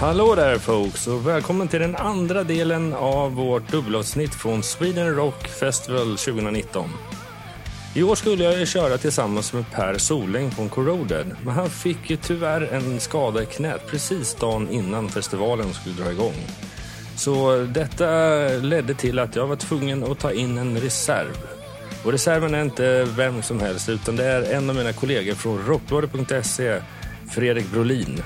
Hallå där folks och välkommen till den andra delen av vårt dubbelavsnitt från Sweden Rock Festival 2019. I år skulle jag ju köra tillsammans med Per Soläng från Corroded, men han fick ju tyvärr en skada i knät precis dagen innan festivalen skulle dra igång. Så detta ledde till att jag var tvungen att ta in en reserv. Och reserven är inte vem som helst, utan det är en av mina kollegor från Rockbladet.se, Fredrik Brolin.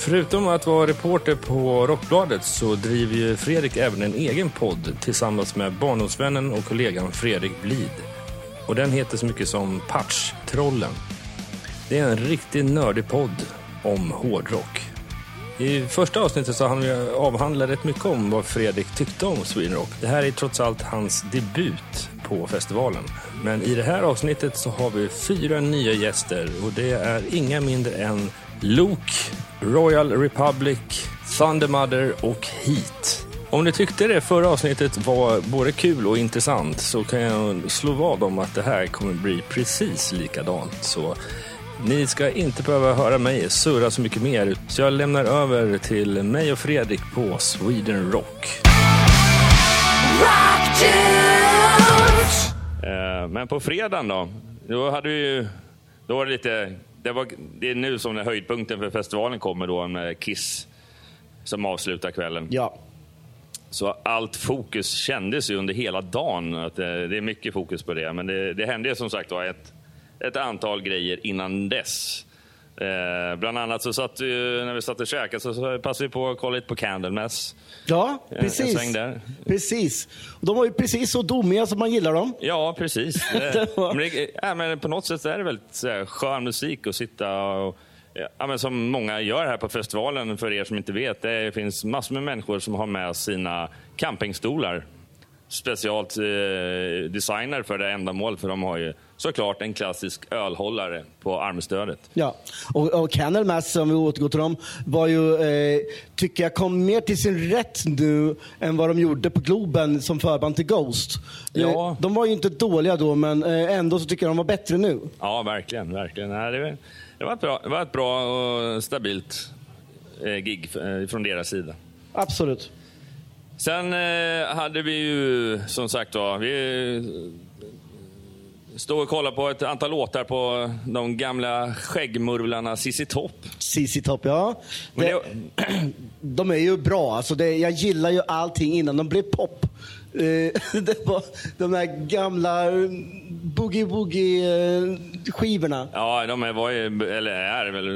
Förutom att vara reporter på Rockbladet så driver ju Fredrik även en egen podd tillsammans med barndomsvännen och kollegan Fredrik Blid. Och den heter så mycket som Patch-trollen. Det är en riktigt nördig podd om hårdrock. I första avsnittet så hann vi avhandla rätt mycket om vad Fredrik tyckte om Sweden Rock. Det här är trots allt hans debut på festivalen. Men i det här avsnittet så har vi fyra nya gäster och det är inga mindre än Luke, Royal Republic, Thundermother och Heat. Om ni tyckte det förra avsnittet var både kul och intressant så kan jag slå vad om att det här kommer bli precis likadant. Så ni ska inte behöva höra mig surra så mycket mer. Så jag lämnar över till mig och Fredrik på Sweden Rock. Eh, Men på fredagen då? Då hade vi ju... Då var det lite... Det, var, det är nu som den höjdpunkten för festivalen kommer då med Kiss som avslutar kvällen. Ja. Så allt fokus kändes ju under hela dagen. Att det, det är mycket fokus på det. Men det, det hände som sagt var ett, ett antal grejer innan dess. Eh, bland annat så satt vi, när vi satt och käkade så, passade vi på att kolla lite på Candlemass. Ja, en precis. Precis. De var ju precis så domiga som man gillar dem. Ja, precis. Det men det, ja, men på något sätt är det väldigt så här, skön musik att sitta och Ja, men som många gör här på festivalen, för er som inte vet. Det finns massor med människor som har med sina campingstolar. Specialt eh, designer för det ändamålet, för de har ju såklart en klassisk ölhållare på armstödet. Ja. Och, och Candlemass, om vi återgår till dem, var ju, eh, tycker jag kom mer till sin rätt nu än vad de gjorde på Globen som förband till Ghost. Ja. Eh, de var ju inte dåliga då, men eh, ändå så tycker jag de var bättre nu. Ja, verkligen. verkligen. Det, var ett bra, det var ett bra och stabilt eh, gig från deras sida. Absolut. Sen hade vi ju som sagt var, vi stod och kollade på ett antal låtar på de gamla skäggmurvlarna Cissi Topp. CC Top, ja. Men Det, de är ju bra. Alltså det, jag gillar ju allting innan de blev pop. Eh, det var de där gamla eh, boogie-woogie-skivorna. Ja, de var ju, eller är väl eh,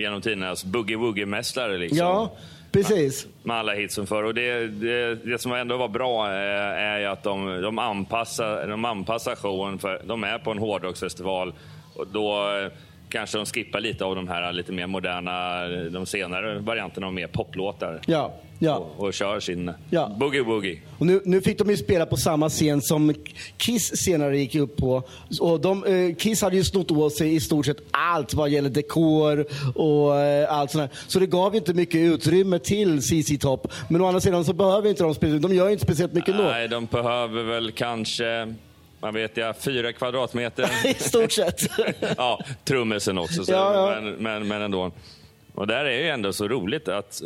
genom tidernas boogie-woogie-mästare. Liksom. Ja, precis. med alla hitsen för. Och det, det, det som ändå var bra är, är ju att de, de, anpassar, de anpassar showen. för De är på en hårdrocksfestival och då eh, kanske de skippar lite av de här lite mer moderna, de senare varianterna av mer poplåtar. Ja, ja. Och, och kör sin Ja. boogie-woogie. Och nu, nu fick de ju spela på samma scen som Kiss senare gick upp på. Och de, eh, Kiss hade ju snott åt sig i stort sett allt vad gäller dekor och eh, allt sånt där. Så det gav ju inte mycket utrymme till CC Top. Men å andra sidan så behöver inte de spela. De gör inte speciellt mycket ändå. Nej, de behöver väl kanske, vad vet jag, fyra kvadratmeter. I stort sett. ja, trummisen också, så, Ja, ja. Men, men, men ändå. Och där är ju ändå så roligt att,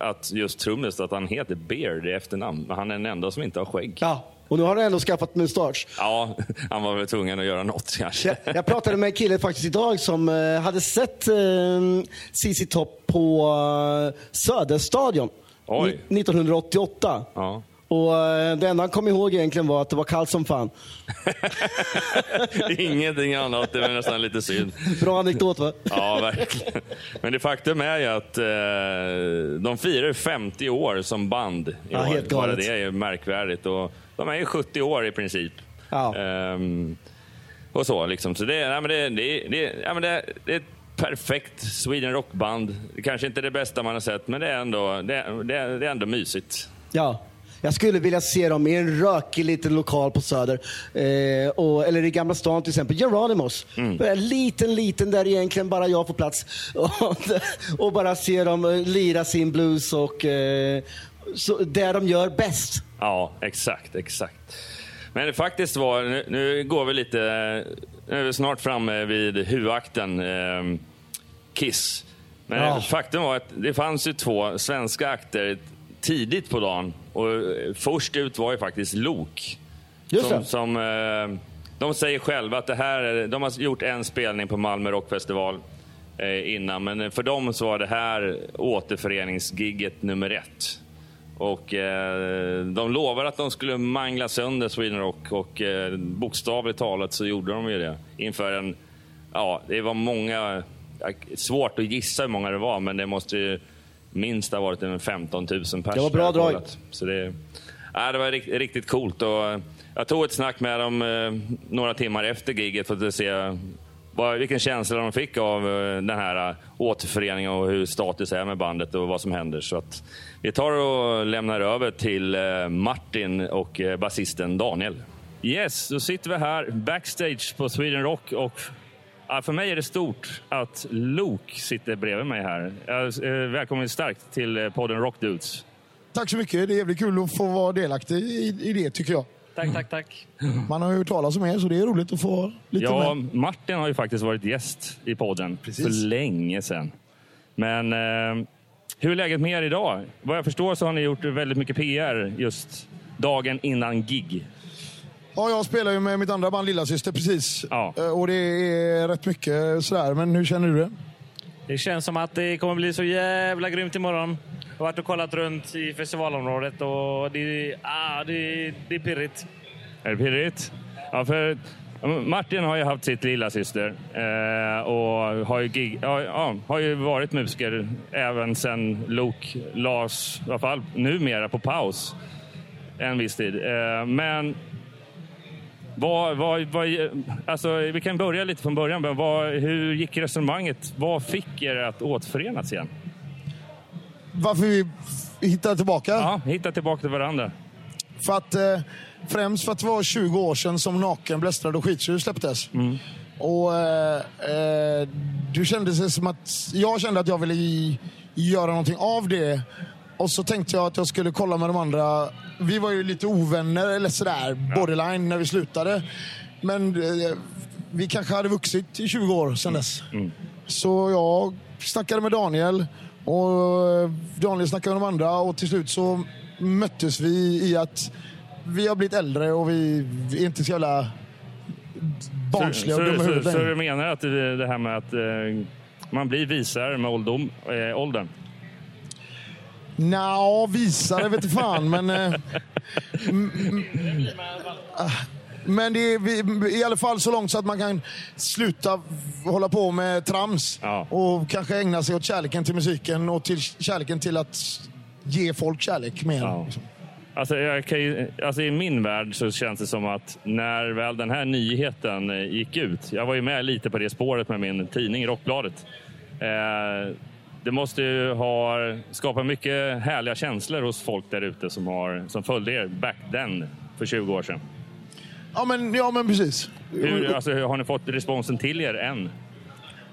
att just trummis, att han heter Beard i efternamn. Men han är den enda som inte har skägg. ja. Och nu har han ändå skaffat mustasch. Ja, han var väl tvungen att göra något kanske. Jag, jag pratade med en kille faktiskt idag som eh, hade sett eh, CC Top på eh, Söderstadion Oj. ni- 1988. Ja. Och eh, det enda han kom ihåg egentligen var att det var kallt som fan. Ingenting annat, det är nästan lite synd. Bra anekdot va? Ja, verkligen. Men det faktum är ju att eh, de firar 50 år som band i Ja, år. helt Bara galet. det är ju märkvärdigt. Och de är ju 70 år i princip. Ja. Ehm, och så liksom. Så det, nej, men det, det, det, ja, men det, det är ett perfekt Sweden Rock-band. Kanske inte det bästa man har sett, men det är ändå, det, det, det är ändå mysigt. Ja. Jag skulle vilja se dem i en rökig liten lokal på Söder. Eh, och, eller i Gamla stan till exempel. Geronimos. Mm. En liten, liten där egentligen bara jag får plats. Och, och bara se dem eh, lira sin blues och eh, så, det de gör bäst. Ja, exakt, exakt. Men det faktiskt var, nu, nu går vi lite, nu är vi snart framme vid huvudakten, eh, Kiss. Men Ja. faktum var att det fanns ju två svenska akter tidigt på dagen. Och eh, först ut var ju faktiskt Lok. Just som, som, eh, de säger själva att det här, är- de har gjort en spelning på Malmö Rockfestival eh, innan, men för dem så var det här återföreningsgigget nummer ett. Och eh, de lovade att de skulle mangla sönder Sweden Rock och eh, bokstavligt talat så gjorde de ju det. Inför en, ja, det var många, svårt att gissa hur många det var, men det måste ju minst ha varit en 15 000 pers. Det var bra drag. Så det, ja, det var rikt, riktigt coolt. Och eh, jag tog ett snack med dem eh, några timmar efter giget för att se vad, vilken känsla de fick av eh, den här eh, återföreningen och hur status är med bandet och vad som händer. Så att vi tar och lämnar över till eh, Martin och eh, basisten Daniel. Yes, då sitter vi här backstage på Sweden Rock och ja, för mig är det stort att Luke sitter bredvid mig här. Eh, välkommen starkt till eh, podden Rock Dudes. Tack så mycket. Det är jävligt kul att få vara delaktig i, i det tycker jag. Tack, tack, tack. Man har ju hört talas om er så det är roligt att få lite Ja, med. Martin har ju faktiskt varit gäst i podden Precis. för länge sedan. Men eh, hur är läget med er idag? Vad jag förstår så har ni gjort väldigt mycket PR just dagen innan gig. Ja, jag spelar ju med mitt andra band Lillasyster precis. Ja. Eh, Och det är rätt mycket sådär. Men hur känner du det? Det känns som att det kommer bli så jävla grymt imorgon. Jag har varit och kollat runt i festivalområdet och det, ah, det, det är pirrigt. Är det pirrigt? Ja, för Martin har ju haft sitt lilla syster eh, och har ju, gig, ja, ja, har ju varit musiker även sen Luke lades, i alla fall numera, på paus en viss tid. Eh, men vad, vad, vad, alltså, vi kan börja lite från början. men Vad, hur gick resonemanget? Vad fick er att återförenas igen? Varför vi hittade tillbaka? Ja, hitta tillbaka till varandra. För att, eh, främst för att det var 20 år sedan som Naken, Blästrad och Skitsur släpptes. Och eh, eh, du kände sig som att, jag kände att jag ville göra någonting av det. Och så tänkte jag att jag skulle kolla med de andra. Vi var ju lite ovänner eller sådär, borderline, när vi slutade. Men eh, vi kanske hade vuxit i 20 år sedan dess. Så jag snackade med Daniel och eh, Daniel snackade med de andra och till slut så möttes vi i att vi har blivit äldre och vi, är inte så jävla barnsliga Så, och dumma så, så, så du menar att det, här med att eh, man blir visare med åldom, eh, åldern? Nja, visare vet du fan, men... Eh, men det är i alla fall så långt så att man kan sluta hålla på med trams Ja. och kanske ägna sig åt kärleken till musiken och till kärleken till att ge folk kärlek mer. Ja. Alltså, ju, alltså I min värld så känns det som att när väl den här nyheten eh, gick ut. Jag var ju med lite på det spåret med min tidning Rockbladet. Eh, det måste ju ha skapat mycket härliga känslor hos folk där ute som, har, som följde er back then för 20 år sedan. Ja, men, ja, men precis. Hur, alltså, har ni fått responsen till er än?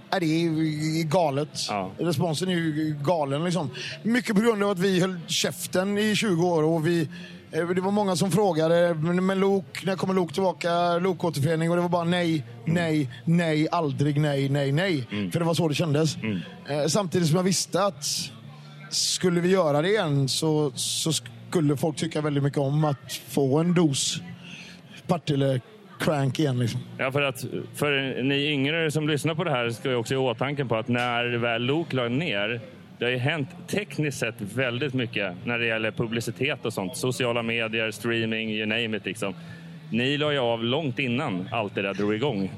Ja, det är galet. Ja. Responsen är ju galen. Liksom. Mycket på grund av att vi höll käften i 20 år. Och vi, det var många som frågade, men, Lok, när kommer Lok tillbaka? Lokåterförening? Och det var bara nej, nej, nej, aldrig nej, nej, nej. För det var så det kändes. Eh, samtidigt som jag visste att skulle vi göra det igen så, så skulle folk tycka väldigt mycket om att få en dos Partille crank igen. Liksom. Ja, för att för ni yngre som lyssnar på det här ska ju också i åtanke på att när väl Luke la ner det har ju hänt tekniskt sett väldigt mycket när det gäller publicitet och sånt. Sociala medier, streaming, you name it. Liksom. Ni la ju av långt innan allt det där drog igång.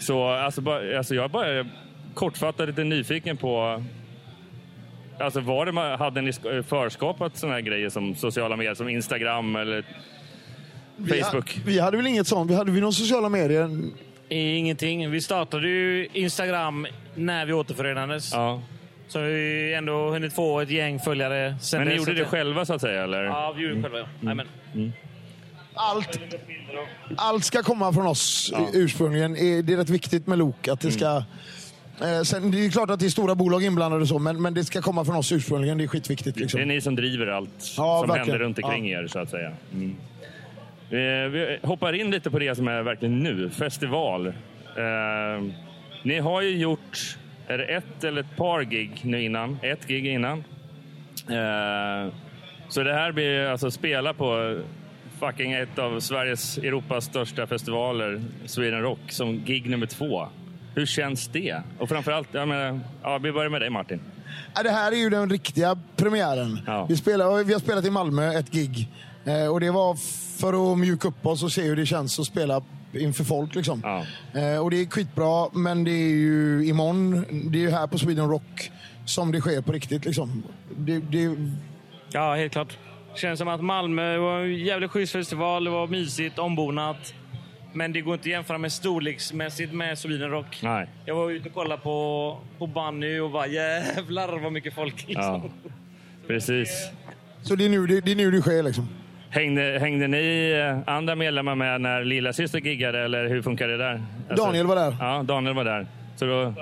Så alltså, bara, alltså jag bara kortfattat lite nyfiken på Alltså var det, man- hade ni sk- förskapat såna här grejer som sociala medier, som Instagram eller Vi, Facebook? ha- vi hade väl inget sånt. Vi hade vi någon sociala medier? Ingenting. Vi startade ju Instagram när vi återförenades. Ja. Så vi har ändå hunnit få ett gäng följare sen Men ni gjorde det själva så att säga? Eller? Ja, vi gjorde det själva. Ja. Jajamän. Allt, allt ska komma från oss ursprungligen. Eh, Det är rätt viktigt med Lok. Att det ska... Eh, sen, det är klart att det är stora bolag inblandade och så, men, men det ska komma från oss ursprungligen. Det är skitviktigt. Liksom. Det är ni som driver allt Ja, som verkligen. händer runt omkring er, så att säga. Mm. Eh, Vi hoppar in lite på det som är verkligen nu, festival. Eh, ni har ju gjort är det ett eller ett par gig nu innan. Ett gig innan. Eh, så det här blir alltså spela på fucking ett av Sveriges, Europas största festivaler, Sweden Rock, som gig nummer två. Hur känns det? Och framförallt, jag menar, ja, vi börjar med dig Martin. Ja, det här är ju den riktiga premiären. Ja. Vi, spelar, vi har spelat i Malmö ett gig. Eh, och det var för att mjuka upp oss och se hur det känns att spela inför folk. Liksom. Ja. Eh, och det är skitbra, men det är ju imorgon. Det är ju här på Sweden Rock som det sker på riktigt. Liksom. Det, det, Ja, helt klart. Känns som att Malmö var en jävligt schysst festival. Det var mysigt, ombonat. Men det går inte att jämföra med storleksmässigt med Sweden Rock. Nej. Jag var ute och kollade på, på Bunny och bara jävlar vad mycket folk. Liksom. Ja. Precis. så det är, nu, det, det är nu det sker. Liksom. Hängde, hängde ni eh, andra medlemmar med när lilla syster giggade eller hur funkar det där? Alltså- Daniel var där. Ja, Daniel var där. Så då,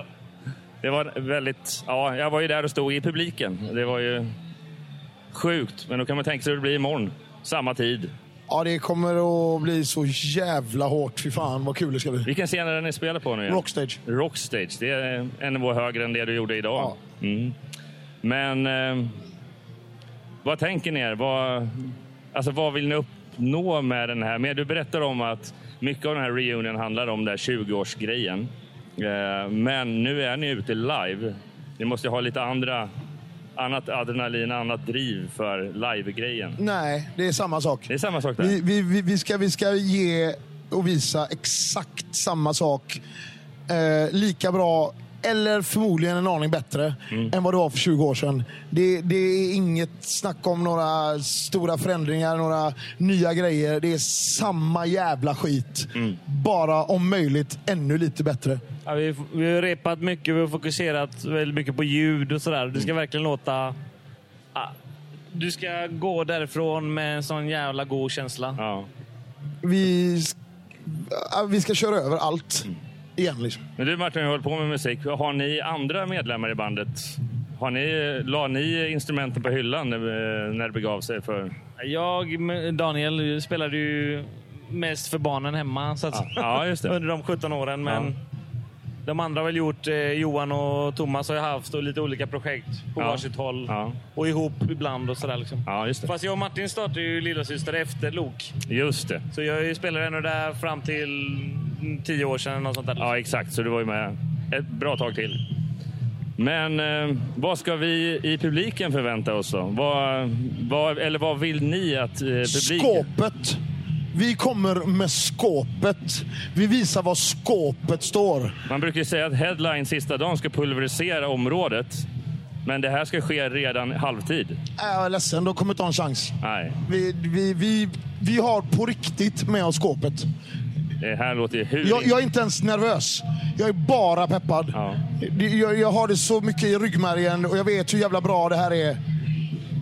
det var väldigt... Ja, jag var ju där och stod i publiken. Det var ju sjukt. Men då kan man tänka sig hur det blir imorgon. Samma tid. Ja, det kommer att bli så jävla hårt. Fy fan vad kul det ska bli. Vilken scen är det ni spelar på nu? igen? Rockstage. Rockstage. Det är en nivå högre än det du gjorde idag. Mm. Men eh, vad tänker ni er? Vad, alltså, vad vill ni uppnå med den här? Men du berättar om att mycket av den här reunion handlar om den här 20-årsgrejen. Eh, men nu är ni ute live. Ni måste ha lite andra, annat adrenalin, annat driv för live-grejen. Nej, det är samma sak. Det är samma sak där. Vi, vi, vi, vi, ska, vi ska ge och visa exakt samma sak. Eh, lika bra, eller förmodligen en aning bättre, än vad det var för 20 år sedan. Det, det är inget snack om några stora förändringar, några nya grejer. Det är samma jävla skit. Bara om möjligt ännu lite bättre. Ja, vi, vi har repat mycket, vi har fokuserat väldigt mycket på ljud och sådär. Det ska verkligen låta... Ah, du ska gå därifrån med en sån jävla god känsla. Ja. Vi, ja, vi ska köra över allt igen. Liksom. Men du Martin, har hållit på med musik. Har ni andra medlemmar i bandet? Har ni, la ni instrumenten på hyllan när, när det begav sig? För... Jag, Daniel, spelade ju mest för barnen hemma så att, Ja, ja, just det. under de 17 åren. Men Ja. De andra har väl gjort, eh, Johan och Thomas har ju haft och lite olika projekt på Ja. varsitt håll. Ja. Och ihop ibland och sådär. Liksom. Ja, just det. Fast jag och Martin startade ju lillasyster efter Lok. Just det. Så jag spelade ändå där fram till tio år sedan. Och sånt där. Ja, exakt. Så du var ju med ett bra tag till. Men eh, vad ska vi i publiken förvänta oss då? Vad, vad, eller vad vill ni att eh, publiken... Skåpet. Vi kommer med skåpet. Vi visar var skåpet står. Man brukar ju säga att headline sista dagen ska pulverisera området. Men det här ska ske redan halvtid. Äh, Jag är ledsen, de kommer inte ha en chans. Nej, Vi, vi, vi, vi har på riktigt med oss skåpet. det här låter ju hur... Jag, jag är inte ens nervös. Jag är bara peppad. Ja. Jag, jag har det så mycket i ryggmärgen och jag vet hur jävla bra det här är.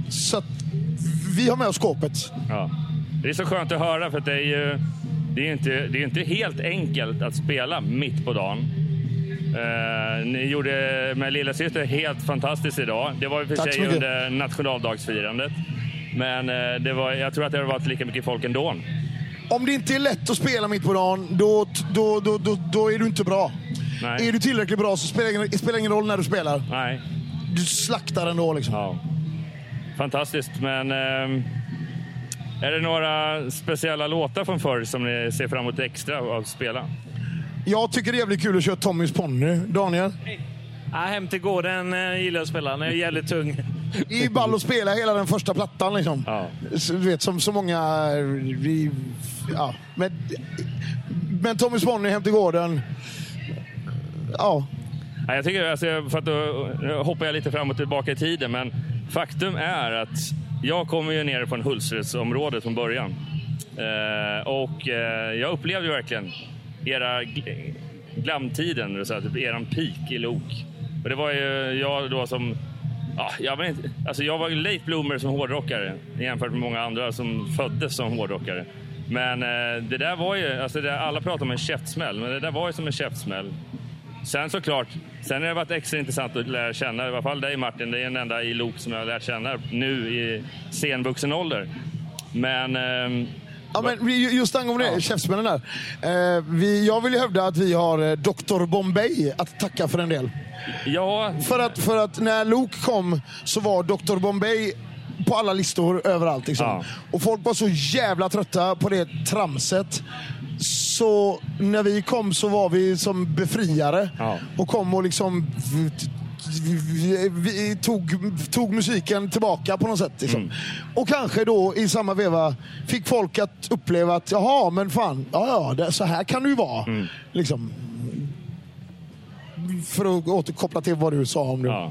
Så att vi har med oss skåpet. Ja. Det är så skönt att höra för att det är ju det är inte, det är inte helt enkelt att spela mitt på dagen. Eh, ni gjorde med lilla syster helt fantastiskt idag. Det var ju för Tack sig under nationaldagsfirandet. Men eh, det var, jag tror att det har varit lika mycket folk ändå. Om det inte är lätt att spela mitt på dagen, då, då, då, då, då är du inte bra. Nej. Är du tillräckligt bra så spelar det ingen, spelar ingen roll när du spelar. Nej. Du slaktar ändå. Liksom. Ja. Fantastiskt, men ehm, är det några speciella låtar från förr som ni ser fram emot extra att spela? Jag tycker det är jävligt kul att köra Tommys ponny. Daniel? Ja, hem till gården eh, gillar jag att spela. Den är jävligt tung. Det är ball att spela hela den första plattan. Liksom. Ja. Så, du vet, som så många... Vi, ja. men, men Tommys ponny, Hem till gården. Ja, Ja, jag tycker, alltså, för att då nu hoppar jag lite fram och tillbaka i tiden, men faktum är att jag kommer ju ner från Hultsfredsområdet från början. Eh, och eh, jag upplevde ju verkligen era gl- glamtiden, så typ eran peak i Lok. Och det var ju jag då som... Ja, jag, var inte, alltså jag var ju late bloomer som hårdrockare jämfört med många andra som föddes som hårdrockare. Men eh, det där var ju, alltså det, alla pratar om en käftsmäll, men det där var ju som en käftsmäll. Sen såklart, sen har det varit extra intressant att lära känna, i alla fall dig Martin, det är den enda i Lok som jag har lärt känna nu i senvuxen ålder. Men ehm, Ja, men just angående det, käftsmällen där. Eh, vi, jag vill ju hävda att vi har eh, Dr Bombay att tacka för en del. Ja, För att, för att när Luke kom så var Dr Bombay på alla listor överallt. Liksom. Ja. Och folk var så jävla trötta på det tramset. Så när vi kom så var vi som befriare Ja. och kom och liksom vi, tog, tog musiken tillbaka på något sätt. Liksom. Mm. Och kanske då i samma veva fick folk att uppleva att jaha, men fan, ja, ja, så här kan det ju vara. Mm. Liksom. För att återkoppla till vad du sa om det. Ja.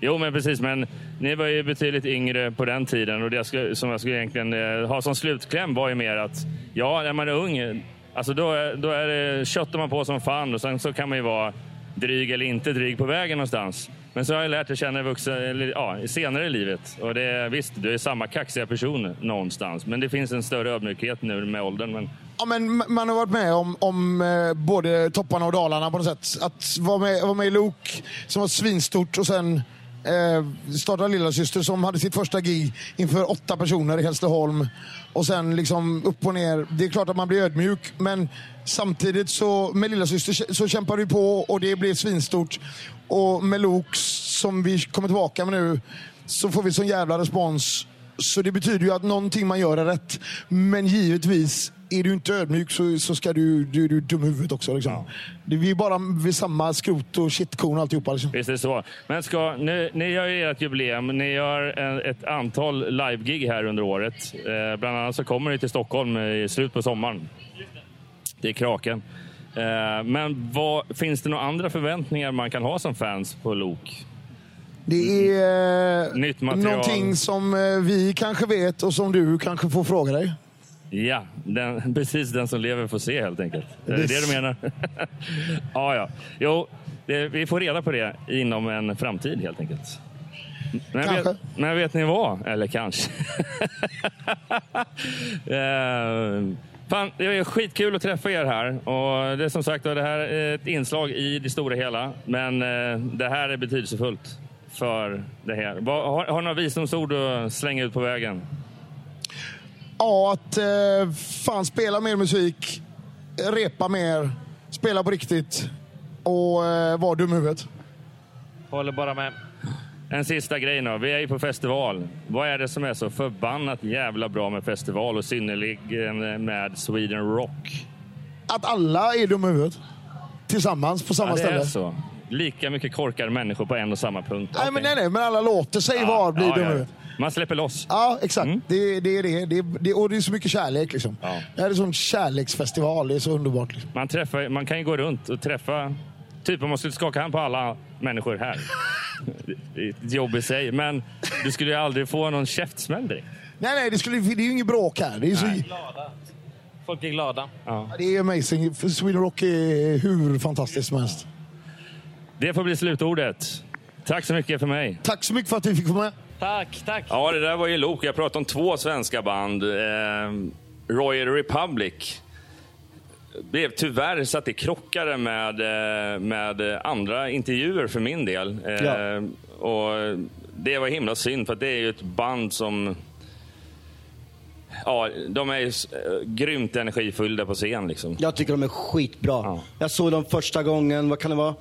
Jo, men precis. Men ni var ju betydligt yngre på den tiden och det jag skulle, som jag skulle egentligen eh, ha som slutkläm var ju mer att ja, när man är ung, alltså då, är- då är det, köttar man på som fan och sen så kan man ju vara dryg eller inte dryg på vägen någonstans. Men så har jag lärt känna vuxen, eller, ja, senare i livet. Och det, är- visst, du är samma kaxiga person någonstans, men det finns en större ödmjukhet nu med åldern. Men Ja, men man har varit med om, om eh, både topparna och dalarna på något sätt. Att vara med, vara med i LOK, som var svinstort och sen eh, startade Lilla Syster som hade sitt första gig inför åtta personer i Hässleholm. Och sen liksom upp och ner. Det är klart att man blir ödmjuk, men samtidigt så med Lilla Syster så kämpar vi på och det blir svinstort. Och med Lok som vi kommer tillbaka med nu så får vi sån jävla respons. Så det betyder ju att någonting man gör är rätt. Men givetvis, är du inte ödmjuk så, så ska du, du, du dum huvudet också. Liksom. Det, vi är bara vid samma skrot och shitkorn alltihopa. Liksom. Visst är det så. Men ska, ni, ni gör ju ert jubileum. Ni gör en, ett antal live-gig här under året. Eh, bland annat så kommer ni till Stockholm i slutet på sommaren. Det är Kraken. Eh, men vad, finns det några andra förväntningar man kan ha som fans på Lok? Det är eh, Nytt material. någonting som eh, vi kanske vet och som du kanske får fråga dig. Ja, den, precis den som lever får se helt enkelt. Är det Det- det du menar? ja, ja. Jo, det, vi får reda på det inom en framtid helt enkelt. Men Kanske. vet, men vet ni vad? Eller kanske. eh, fan, det är skitkul att träffa er här. Och det är som sagt det här är ett inslag i det stora hela. Men eh, det här är betydelsefullt för det här. Har, har du några visdomsord att slänga ut på vägen? Ja, att eh, fan spela mer musik, repa mer, spela på riktigt och eh, vara dum i huvudet. Håller bara med. En sista grej då. Vi är ju på festival. Vad är det som är så förbannat jävla bra med festival och synnerligen med Sweden Rock? Att alla är dumma i huvudet. Tillsammans på samma Ja, det ställe. är så. Lika mycket korkade människor på en och samma punkt. Nej, men Okej. nej, nej, men alla låter sig Ja, var bli ja, dumma i ja. Man släpper loss. Ja, exakt. Mm. Det, det är det. det, det och det är så mycket kärlek. Liksom. Ja. Det här är som en kärleksfestival. Det är så underbart. Liksom. Man, träffar, man kan ju gå runt och träffa... Typ om man skulle skaka hand på alla människor här. Det är ett jobb i sig, men du skulle ju aldrig få någon käftsmäll direkt. Nej, nej, det, skulle, det är ju inget bråk här. Det är, så, Glada. Folk är glada. Ja. det är amazing. Sweden Rock är hur fantastiskt som helst. Det får bli slutordet. Tack så mycket för mig. Tack så mycket för att vi fick vara med. Tack, tack. Ja, det där var ju Lok. Jag pratade om två svenska band. Eh, Royal Republic blev tyvärr så att det krockade med, eh, med andra intervjuer för min del. Eh, Ja. och det var himla synd, för det är ju ett band som... Ja, de är ju eh, grymt energifyllda på scen. Liksom. Jag tycker de är skitbra. Ja. Jag såg dem första gången, vad kan det vara?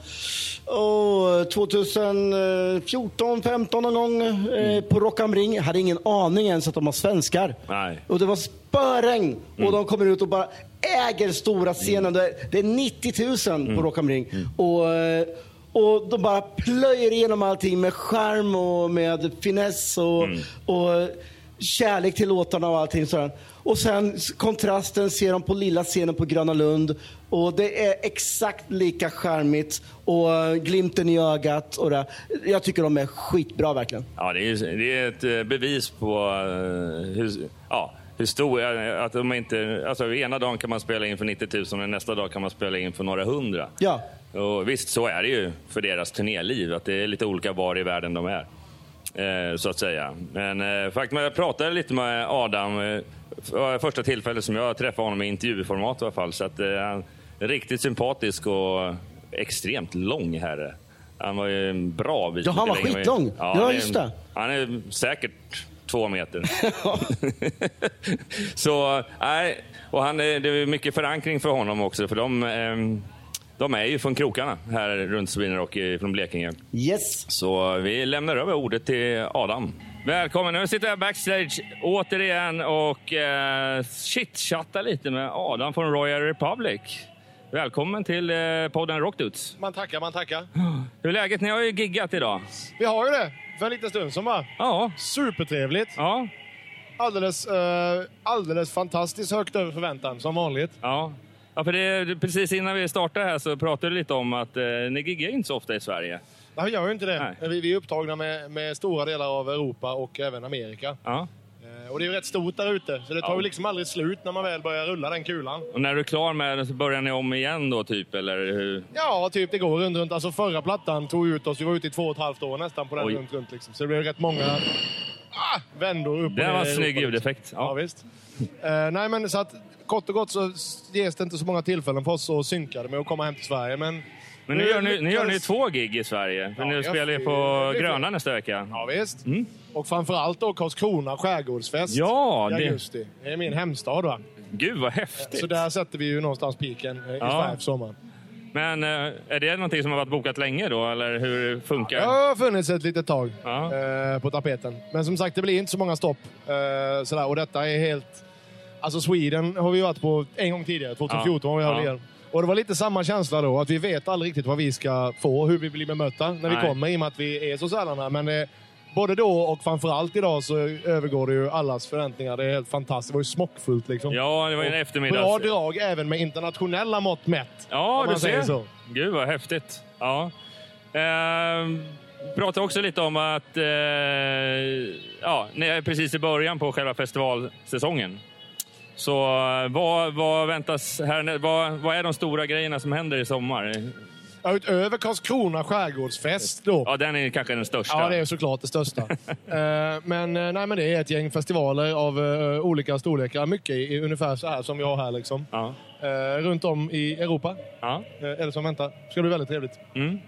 Oh, 2014, 15 någon gång eh, på Rock am Ring. Jag hade ingen aning ens att de var svenskar. Nej. Och det var spöregn och de kommer ut och bara äger stora scenen. Det är- Det är 90 000 på Rock am Ring. Och, eh, och de bara plöjer igenom allting med charm och med finess och, och kärlek till låtarna och allting sådär. Och sen kontrasten ser de på lilla scenen på Gröna Lund. Och det är exakt lika charmigt och eh, glimten i ögat. Och det. Jag tycker de är skitbra verkligen. Ja, det är, det är ett eh, bevis på eh, hur, ja, hur stor... Att de inte, alltså, ena dagen kan man spela in för 90 000 och nästa dag kan man spela in för några hundra. Ja. Och visst, så är det ju för deras turnéliv. Att det är lite olika var i världen de är. Eh, så att säga. Men eh, faktum är att jag pratade lite med Adam. Eh, första tillfället som jag träffade honom i intervjuformat i alla fall. Så att, han är riktigt sympatisk och extremt lång herre. Han var ju en bra bit Ja, han var skitlång. Ja, är- just det. Han är säkert två meter. så, nej, och han, är- det är mycket förankring för honom också, för de, ehm, de är ju från krokarna här runt Sweden Rock från Blekinge. Yes. Så vi lämnar över ordet till Adam. Välkommen! Nu sitter jag backstage återigen och eh, chitchattar lite med Adam från Royal Republic. Välkommen till eh, podden Rockdudes. Man tackar, man tackar. Hur är läget? Ni har ju giggat idag. Vi har ju det för en liten stund som bara. Ja, Supertrevligt. ja, Alldeles, eh, alldeles fantastiskt högt över förväntan, som vanligt. ja. Ja för det, precis innan vi startade här så pratade du lite om att eh, ni giggar inte så ofta i Sverige. Nej, vi gör ju inte det. Vi, vi är upptagna med, med stora delar av Europa och även Amerika. Ja. Eh, och det är ju rätt stort där ute, så det tar Ja. ju liksom aldrig slut när man väl börjar rulla den kulan. Och när du är klar med det så börjar ni om igen då, typ? Eller hur? Ja, typ det går runt, runt. Alltså förra plattan tog ut oss, vi var ute i två och ett halvt år nästan på den Oj. runt, runt liksom. Så det blev rätt många ah, vändor upp Det var en snygg Europa, liksom. ljudeffekt. Ja, Ja. visst. Eh, nej, men så att kort och gott så ges det inte så många tillfällen för oss att synka det med att komma hem till Sverige. Men, Men nu gör ni, nu gör ni två gig i Sverige. Ja, nu spelar ni på det blir Gröna fint. nästa vecka. Ja, visst. Och framförallt då Karlskrona skärgårdsfest Ja, i det- augusti. Det är min hemstad. Va? Gud vad häftigt! Så där sätter vi ju någonstans piken eh, i Ja. Sverige för sommaren. Men eh, är det någonting som har varit bokat länge då, eller hur funkar Det det? har funnits ett litet tag Ja. eh, på tapeten. Men som sagt, det blir inte så många stopp. Sådär. Och detta är helt... Alltså Sweden har vi varit på en gång tidigare, 2014 var vi här Ja. igen. Och det var lite samma känsla då, att vi vet aldrig riktigt vad vi ska få, hur vi blir bemötta när vi Nej. kommer, i och med att vi är så sällan här. Men eh, både då och framförallt idag så övergår det ju allas förväntningar. Det är helt fantastiskt. Det var ju smockfullt liksom. Ja, det var ju en Och eftermiddag. Bra drag även med internationella mått mätt. Ja, du säger ser. så. Gud vad häftigt. Ja. Ehm, pratade också lite om att eh, ja, precis i början på själva festivalsäsongen. Så eh, vad, vad väntas här? Vad, vad är de stora grejerna som händer i sommar? Ja, utöver Karlskrona skärgårdsfest då. Ja, den är kanske den största. Ja, det är såklart det största. Eh, men, eh, nej, men det är ett gäng festivaler av olika storlekar. Mycket i, ungefär så här som vi har här. Liksom. Ja. Runt om i Europa. Ja. Eller som väntar. Det ska bli väldigt trevligt. Mm.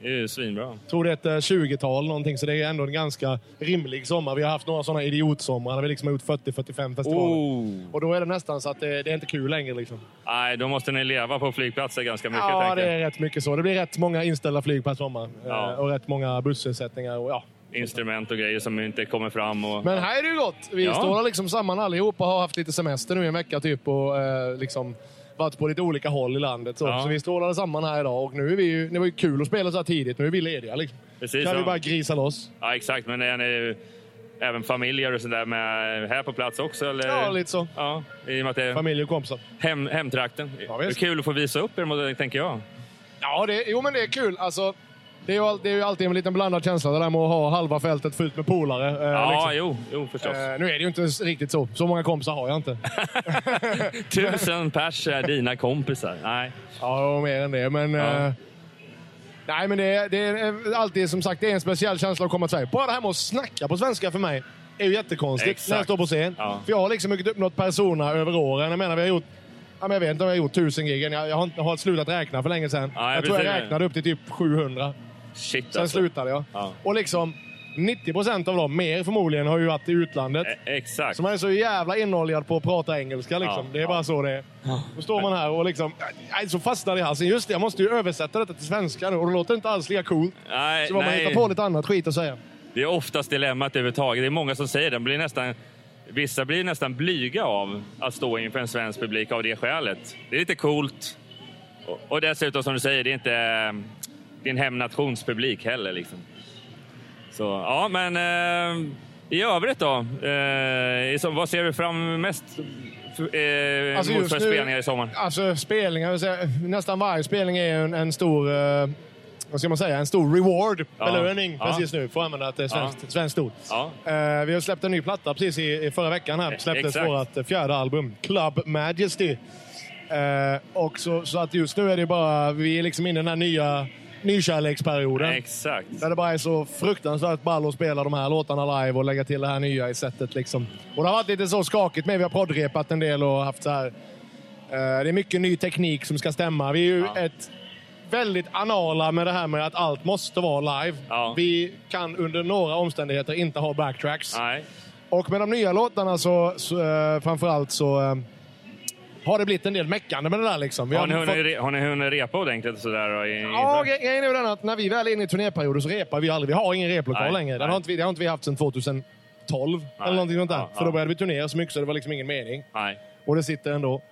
Det är ju svinbra. Jag tror det är ett eh, 20-tal någonting, så det är ändå en ganska rimlig sommar. Vi har haft några sådana idiotsomrar där vi liksom har gjort 40-45 festivaler. Oh. Och då är det nästan så att det, det är inte kul längre. Liksom. Nej, då måste ni leva på flygplatser ganska mycket. Ja, det är rätt mycket så. Det blir rätt många inställda flyg per sommar. Eh, Ja. och rätt många bussersättningar. Och, ja. Instrument och grejer som inte kommer fram. Och... Men här är det ju gott. Vi Ja. står liksom samman allihopa och har haft lite semester nu i en vecka typ och eh, liksom varit på lite olika håll i landet. Så, Ja. så vi strålade samman här idag och nu är vi ju, det var ju kul att spela så här tidigt. Nu är vi lediga liksom. Precis, kan ja. vi bara grisa loss. Ja, exakt. Men är ni även familjer och sådär med här på plats också? Eller? Ja, lite så. Ja, i och med Familj och kompisar. hem, hemtrakten. Ja, det är kul att få visa upp er, tänker jag. Ja, det, jo men det är kul. Alltså, det, är ju, det är ju alltid en liten blandad känsla det där med att ha halva fältet fullt med polare. eh, Ja, liksom. jo, jo förstås. Eh, nu är det ju inte riktigt så. Så många kompisar har jag inte. Tusen pers är dina kompisar. Nej. Ja, mer än det. Men, Ja. eh, nej, men det, är- det är alltid som sagt det är en speciell känsla att komma till Sverige. Bara det här med att snacka på svenska för mig är ju jättekonstigt Exakt. när jag står på scen. Ja. För jag har liksom byggt upp något persona över åren. Jag menar, vi har gjort Ja, men jag vet inte om jag har gjort tusen gig. Jag, jag, har, jag har slutat räkna för länge sedan. Ja, jag jag tror jag räknade upp till typ 700. Shit Sen alltså. slutade jag. Ja. Och liksom 90 procent av dem, mer förmodligen, har ju varit i utlandet. E- Exakt. Så man är så jävla inoljad på att prata engelska. Liksom. Ja, det är ja. bara så det är. Då står man här och liksom, nej, så fastnar det i halsen. Just det, jag måste ju översätta detta till svenska nu och det låter inte alls lika coolt. Nej, Så man hittar på lite annat skit att säga. Det är oftast dilemmat överhuvudtaget. Det är många som säger det. De Blir nästan, vissa blir nästan blyga av att stå inför en svensk publik av det skälet. Det är lite coolt. Och, och dessutom, som du säger, det är inte din hemnationspublik heller. Liksom. Så, ja, men eh, i övrigt då? Eh, som, vad ser du fram mest eh, Alltså mot för spelningar i sommar? Alltså spelningar, nästan varje spelning är en, en stor, eh, vad ska man säga, en stor reward, Ja. belöning Ja. precis nu. Får använda ett eh, svenskt, Ja. svenskt ord. Ja. Eh, vi har släppt en ny platta precis i, i förra veckan. här släpptes exakt. vårt fjärde album, Club Majesty. Eh, och så, så att just nu är det bara, vi är liksom inne i den här nya nykärleksperioden. Exakt. Där det bara är så fruktansvärt ball att spela de här låtarna live och lägga till det här nya i sättet. Liksom. Och det har varit lite så skakigt med. Vi har poddrepat en del och haft så här... eh, det är mycket ny teknik som ska stämma. Vi är ju Ja. ett väldigt anala med det här med att allt måste vara live. Ja. Vi kan under några omständigheter inte ha backtracks. Nej. Och med de nya låtarna så, så eh, framförallt så eh, har det blivit en del meckande med det där. Liksom. Har ni fått- hunnit, re- har ni hunnit repa ordentligt sådär? då, i- Ja, grejen är den att när vi väl är inne i turnéperioden så repar vi aldrig. Vi har ingen replokal Nej, längre. Den nej. har inte det har inte vi haft sedan 2012. eller någonting sånt där. Ja, För då började vi turnera så mycket så det var liksom ingen mening. Nej. Och det sitter ändå.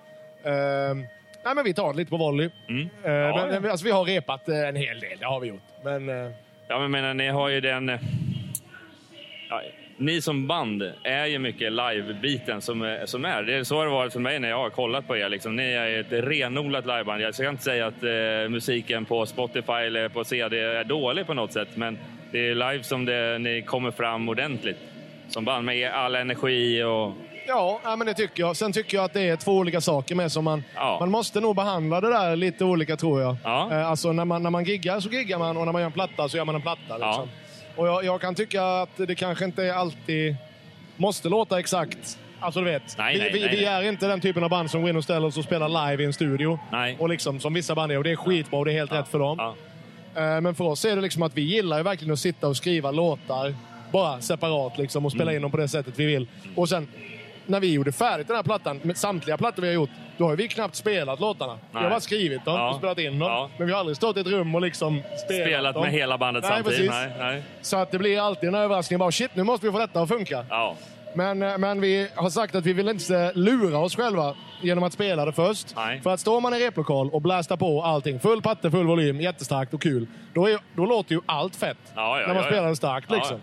Ehm, nej, men vi tar det lite på volley. Mm. Ehm, Ja, men, ja. alltså, vi har repat eh, en hel del, det har vi gjort. Men, eh, Ja, men menar, ni har ju den... eh, Ja, ni som band är ju mycket live-biten som, som är. Det är så har det varit för mig när jag har kollat på er. Liksom. Ni är ett renodlat liveband. Jag ska inte säga att eh, musiken på Spotify eller på CD är dålig på något sätt, men det är live som det, ni kommer fram ordentligt som band med all energi och... ja, ja, men det tycker jag. Sen tycker jag att det är två olika saker med som man... Ja. Man måste nog behandla det där lite olika tror jag. Ja. Eh, alltså när man, när man giggar så giggar man och när man gör en platta så gör man en platta. Liksom. Och jag, jag kan tycka att det kanske inte alltid måste låta exakt Alltså du vet, Nej, vi, nej, vi, nej, vi är inte den typen av band som går in och ställer oss och spelar live i en studio. Nej. Och liksom, som vissa band är, och det är skitbra och det är helt rätt för dem. Ja. Eh, Men för oss är det liksom att vi gillar ju verkligen att sitta och skriva låtar bara separat liksom, och spela Mm. in dem på det sättet vi vill. Och sen när vi gjorde färdigt den här plattan, med samtliga plattor vi har gjort, då har vi knappt spelat låtarna. Vi har bara skrivit dem Ja. och spelat in dem. Ja. Men vi har aldrig stått i ett rum och liksom spelat, Spelat dem. med hela bandet Nej, samtidigt. Nej, nej. Så att det blir alltid en överraskning. Bara shit, nu måste vi få detta att funka. Ja. Men, eh, men vi har sagt att vi vill inte lura oss själva genom att spela det först. Nej. För att står man i replokal och blästar på allting, full patte, full volym, jättestarkt och kul, då, är, då låter ju allt fett. Ja, ja, när man ja, spelar det starkt. Liksom.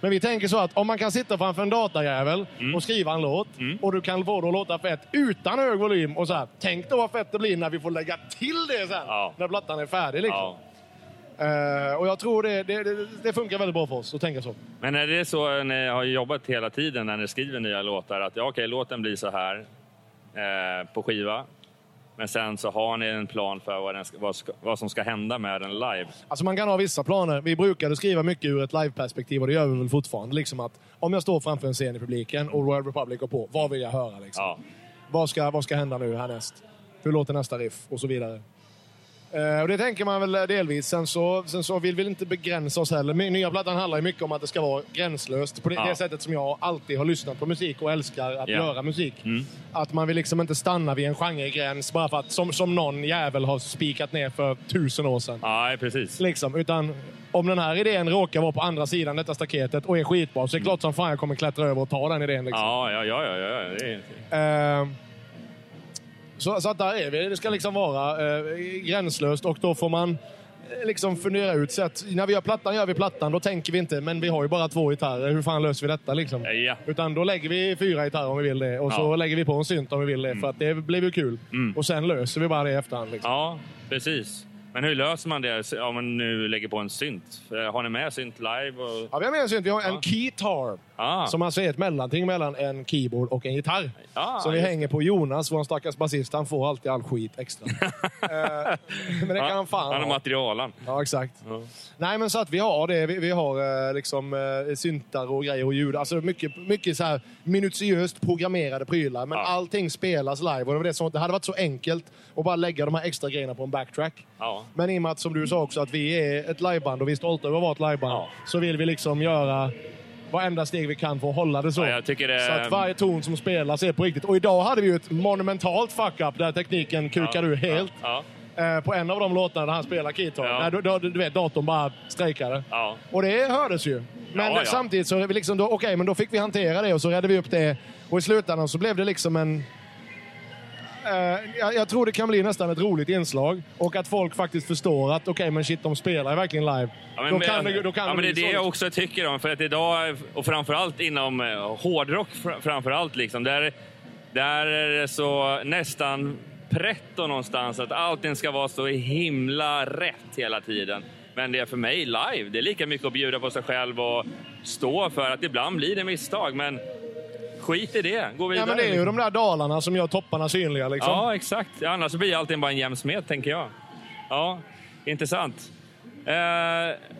Men vi tänker så att om man kan sitta framför en datajävel Mm. och skriva en låt och du kan få det att låta fett utan hög volym och så här. Tänk då vad fett det blir när vi får lägga till det sen. Ja. När plattan är färdig. Liksom. Ja. Eh, och jag tror det, det, det, det funkar väldigt bra för oss att tänka så. Men är det så ni har jobbat hela tiden när ni skriver nya låtar att ja, okej, låten blir så här eh, på skiva. Men sen så har ni en plan för vad, ska, vad, ska, vad som ska hända med den live. Alltså man kan ha vissa planer. Vi brukade skriva mycket ur ett liveperspektiv och det gör vi väl fortfarande. Liksom att om jag står framför en scen i publiken och Royal Republic går på, vad vill jag höra? Liksom? Ja. Vad, ska, vad ska hända nu härnäst? Hur låter nästa riff? Och så vidare. Eh, och det tänker man väl delvis. Sen så, sen så vill vi inte begränsa oss heller. Nya plattan handlar ju mycket om att det ska vara gränslöst. På det, Ja. det sättet som jag alltid har lyssnat på musik och älskar att Ja. göra musik. Att man vill liksom inte stanna vid en genregräns bara för att, som, som någon jävel har spikat ner för tusen år sedan. Ja, precis. Liksom, utan om den här idén råkar vara på andra sidan detta staketet och är skitbra så är det klart som fan jag kommer klättra över och ta den idén. Liksom. Ja, ja, ja. ja, ja. Det är, Eh, så, så att där är vi. Det ska liksom vara eh, gränslöst och då får man eh, liksom fundera ut. Så att när vi gör plattan gör vi plattan. Då tänker vi inte, men vi har ju bara två gitarrer. Hur fan löser vi detta? Liksom? Ja. Utan då lägger vi fyra gitarrer om vi vill det. Och så Ja. Mm. lägger vi på en synt om vi vill det. För att det blir ju kul. Och sen löser vi bara det i efterhand. Liksom. ja, precis. Men hur löser man det om man nu lägger på en synt? Har ni med synt live? Och... Ja, vi har med en synt. Vi har en keytar. Ah. Som alltså är ett mellanting mellan en keyboard och en gitarr. Ah, som vi hänger på Jonas, vår stackars basist. Han får alltid all skit extra. Eh, men det kan han fan Han ha. materialen. Ja, exakt. Nej, men så att vi har det. Vi, vi har eh, liksom eh, syntar och grejer och ljud. Alltså mycket, mycket så här minutiöst programmerade prylar. Men Ja. allting spelas live. Och det, var det, som, det hade varit så enkelt att bara lägga de här extra grejerna på en backtrack. Ja. Men i och med att, som du sa också, att vi är ett liveband och vi är stolta över att vara ett liveband. Ja. Så vill vi liksom göra varenda steg vi kan för att hålla det så. Ja, det- Så att varje ton som spelas är på riktigt. Och idag hade vi ju ett monumentalt fuck-up där tekniken kukade ur helt. Ja. Eh, på en av de låtarna där han spelar keytar. Ja. Då, då, du vet, datorn bara strejkade. Ja. Och det hördes ju. Men Ja, ja. samtidigt så liksom okej, men då fick vi hantera det och så räddade vi upp det. Och i slutändan så blev det liksom en... Eh, jag, jag tror det kan bli nästan ett roligt inslag. Och att folk faktiskt förstår att okej, men shit, de spelar verkligen live. Ja, men, då kan det, då kan ja, men det är det så. jag också tycker om. För att idag, och framförallt inom eh, hårdrock, fr- framförallt liksom, där, där är det så nästan pretto någonstans att allting ska vara så himla rätt hela tiden. Men det är för mig live, det är lika mycket att bjuda på sig själv och stå för att ibland blir det misstag, men skit i det. Gå vidare. Ja, men det är ju liksom. de där dalarna som gör topparna synliga. Liksom. Ja, exakt. Annars blir allting bara en jämn smet, tänker jag. Ja, intressant. Eh,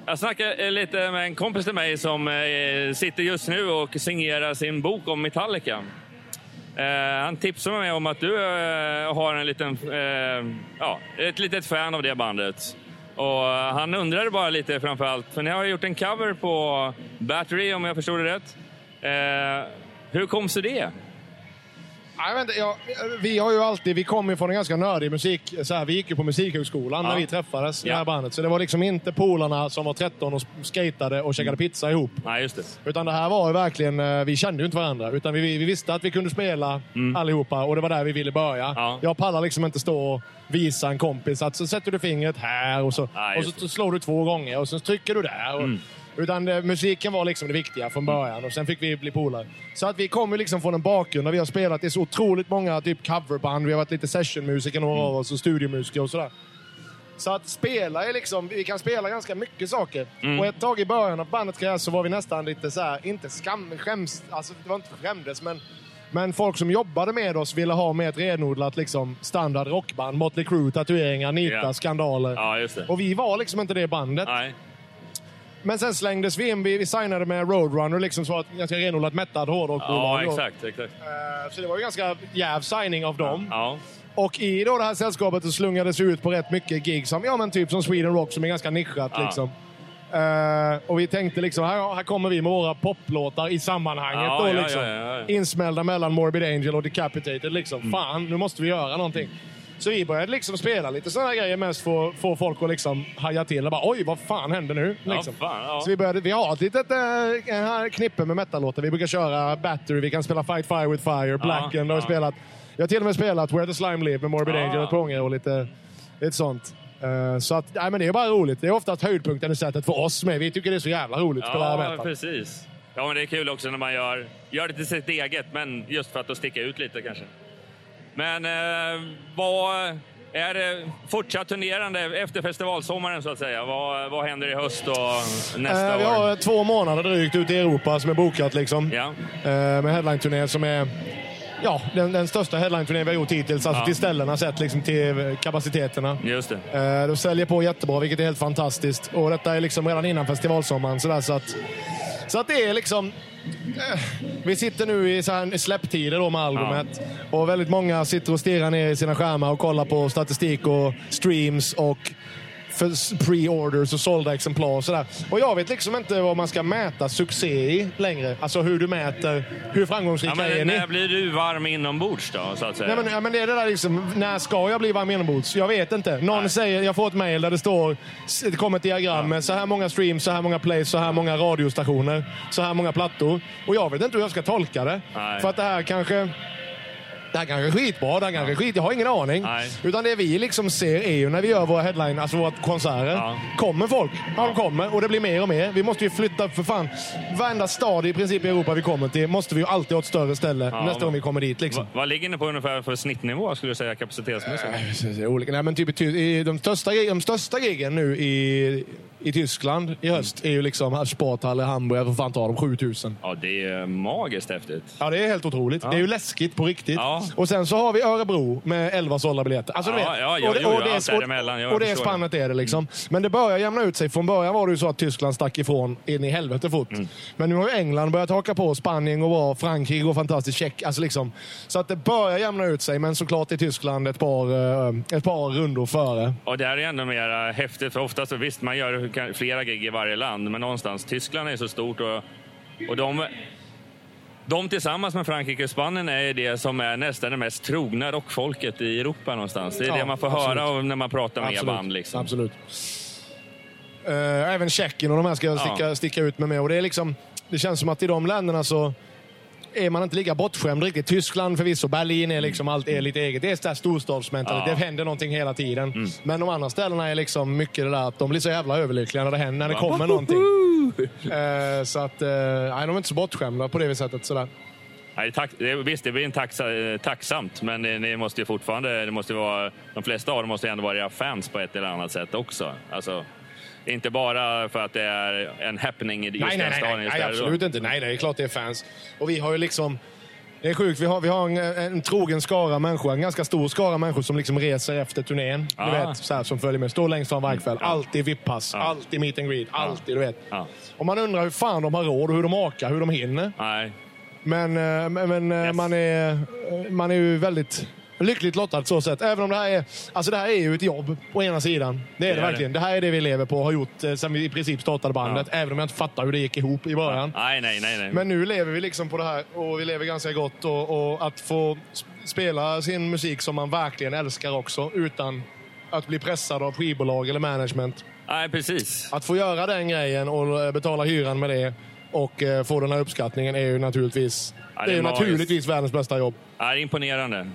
jag snackade lite med en kompis till mig som eh, sitter just nu och signerar sin bok om Metallica. Eh, han tipsade mig om att du har en liten, ja, ett litet fan av det bandet. Och han undrade bara lite framförallt, för ni har gjort en cover på Battery om jag förstod det rätt. Hur kom sig det? Jag vet inte, ja, vi har ju alltid, vi kommer ju från en ganska nördig musik. Så här, vi gick ju på Musikhögskolan Ja. när vi träffades, det här Ja. bandet. Så det var liksom inte polarna som var 13 och skatade och käkade pizza ihop. Nej, just det. Utan det här var ju verkligen, eh, vi kände ju inte varandra. Utan vi, vi visste att vi kunde spela allihopa och det var där vi ville börja. Mm. Ja. Jag pallar liksom inte stå och visa en kompis att så sätter du fingret här och så, Ja, och så slår du två gånger och så trycker du där. Och, Mm. Utan det, musiken var liksom det viktiga från början och sen fick vi bli polare. Så att vi kommer liksom från en bakgrund där vi har spelat i så otroligt många typ coverband. Vi har varit lite sessionmusiker några av oss och studiomusiker och sådär. Så att spela är liksom, vi kan spela ganska mycket saker. Mm. Och ett tag i början av bandets karriär så var vi nästan lite så här, inte skam, skäms, alltså det var inte skämdes men men folk som jobbade med oss ville ha med ett renodlat liksom, standard rockband. Motley Crue, tatueringar, nitar, Ja. skandaler. Ja. Och vi var liksom inte det bandet. Nej. Men sen slängdes vi in, vi, vi signade med Roadrunner liksom så att ganska renodlat mättad hårdrockbolag. Ja, exakt. exakt. Eh, Så det var ju ganska jäv signing av dem. Ja. Och i då det här sällskapet så slungades vi ut på rätt mycket gig som, ja, men typ som Sweden Rock som är ganska nischat. Ja. Liksom. Eh, och vi tänkte liksom, här, här kommer vi med våra poplåtar i sammanhanget. Ja, då, ja, liksom. Insmällda mellan Morbid Angel och Decapitated. Liksom. Mm. Fan, nu måste vi göra någonting. Så vi började liksom spela lite sådana grejer mest för att få folk att liksom haja till och bara oj, vad fan händer nu? Ja, Liksom. fan, ja. Så vi, började, vi har ett litet äh, en här knippe med metallåtar. Vi brukar köra Battery, vi kan spela Fight Fire with Fire, Blackened har vi ja. spelat. Jag har till och med spelat Where the Slime Live med Morbid Ja. Angel ett par gånger och lite, lite sånt. Eh, så att, nej, men det är bara roligt. Det är oftast höjdpunkten i sättet för oss med. Vi tycker det är så jävla roligt att spela Ja, metal. precis. Ja, men det är kul också när man gör, gör det till sitt eget, men just för att då sticka ut lite kanske. Men eh, vad är det fortsatt turnerande efter festivalsommaren så att säga? Vad, vad händer i höst och nästa Eh, vi år? har två månader drygt ute i Europa som är bokat. Liksom. Ja. Eh, med headline-turné som är ja, den, den största headline-turnén vi har gjort hittills. Alltså Ja. till ställena sett, liksom till kapaciteterna. Just det. Eh, de säljer på jättebra, vilket är helt fantastiskt. Och detta är liksom redan innan festivalsommaren. Sådär, så, att, så att det är liksom... Vi sitter nu i så här släpptider då med albumet. Och väldigt många sitter och stirrar ner i sina skärmar och kollar på statistik och streams och för pre-orders och sålda exemplar och sådär. Och jag vet liksom inte vad man ska mäta succé i längre. Alltså hur du mäter, hur Ja, framgångsrika är men ni? när blir du varm inombords då, så att säga? Nej, men, ja, men det är det där liksom, när ska jag bli varm inombords? Jag vet inte. Någon säger, jag får ett mail där det står, det kommer ett diagram med så här många streams, så här många plays, så här många radiostationer, så här många plattor. Och jag vet inte hur jag ska tolka det. Nej. För att det här kanske... Det här kanske är skitbra, det här kanske är skit. Jag har ingen aning. Nej. Utan det vi liksom ser är ju när vi gör våra headline, alltså våra konserter. Ja. Kommer folk? Ja, de kommer. Och det blir mer och mer. Vi måste ju flytta för fan. Varenda stad i princip i Europa vi kommer till måste vi ju alltid ha ett större ställe Ja, nästa gång vi kommer dit. Liksom. Va, vad ligger ni på ungefär för snittnivå skulle du säga kapacitetsmässigt? Är olika. Nej, men typ i, Ty- i de, största, de största giggen nu i, i Tyskland i höst är ju liksom Sporthalle, Hamburg, vad fan tar de? 7000. Ja, det är magiskt häftigt. Ja, det är helt otroligt. Det är ju läskigt på riktigt. Ja. Och sen så har vi Örebro med 11 sålda biljetter. Alltså, Ja, vet. ja, ja, och det, och jo, det, jag och det förstår spannet är det liksom. Men det börjar jämna ut sig. Från början var det ju så att Tyskland stack ifrån in i helvete fort. Mm. Men nu har ju England börjat haka på. Spanien går bra, Frankrike går fantastiskt, Tjeck, alltså liksom. Så att det börjar jämna ut sig. Men såklart är Tyskland ett par, eh, ett par rundor före. Och det här är ändå mer häftigt, för oftast, visst man gör flera gig i varje land, men någonstans, Tyskland är så stort och, och de, de tillsammans med Frankrike och Spanien är det som är nästan det mest trogna rockfolket i Europa någonstans. Det är Ja, det man får absolut. höra när man pratar med Absolut. band. Liksom. Absolut. Eh, även Tjeckien och de här ska jag sticka, sticka ut med. med. Och det, är liksom, det känns som att i de länderna så är man inte lika bortskämd riktigt. Tyskland förvisso, Berlin är liksom allt är lite eget. Det är så här storstadsmentalitet. Ja. Det händer någonting hela tiden. Mm. Men de andra ställena är liksom mycket det där att de blir så jävla överlyckliga när det händer, när det kommer någonting. Eh, så att, eh, nej, de är inte så bortskämda på det sättet. Sådär. Nej, tack, det, visst, det blir en taxa, eh, tacksamt, men ni, ni måste ju fortfarande, det måste vara, de flesta av dem måste ju ändå vara era fans på ett eller annat sätt också. Alltså, inte bara för att det är en happening i just Nej, nej, den nej, staden nej, nej absolut inte. Nej, det är klart det är fans. Och vi har ju liksom... Det är sjukt. Vi har, vi har en, en trogen skara människor, en ganska stor skara människor som liksom reser efter turnén. Du Ah. vet, så här, som följer med. Står längst fram varje kväll. Alltid VIP-pass, Ja. alltid meet and greet, alltid. Du vet. Ja. Och man undrar hur fan de har råd och hur de orkar, hur de hinner. Nej. Men, eh, men, eh, man, är, eh, man är ju väldigt lyckligt lottad så sätt. Även om det här är, alltså det här är ju ett jobb på ena sidan. Det är det, Det är verkligen. Det. här är det vi lever på och har gjort eh, sen vi i princip startade bandet. Även om jag inte fattar hur det gick ihop i början. Nej, nej, nej. nej. Men nu lever vi liksom på det här och vi lever ganska gott. Och, och att få sp- spela sin musik som man verkligen älskar också utan att bli pressad av skivbolag eller management. nej, precis. Att få göra den grejen och eh, betala hyran med det och eh, få den här uppskattningen är ju naturligtvis, Ja, det det är är naturligtvis världens bästa jobb. Ja, imponerande.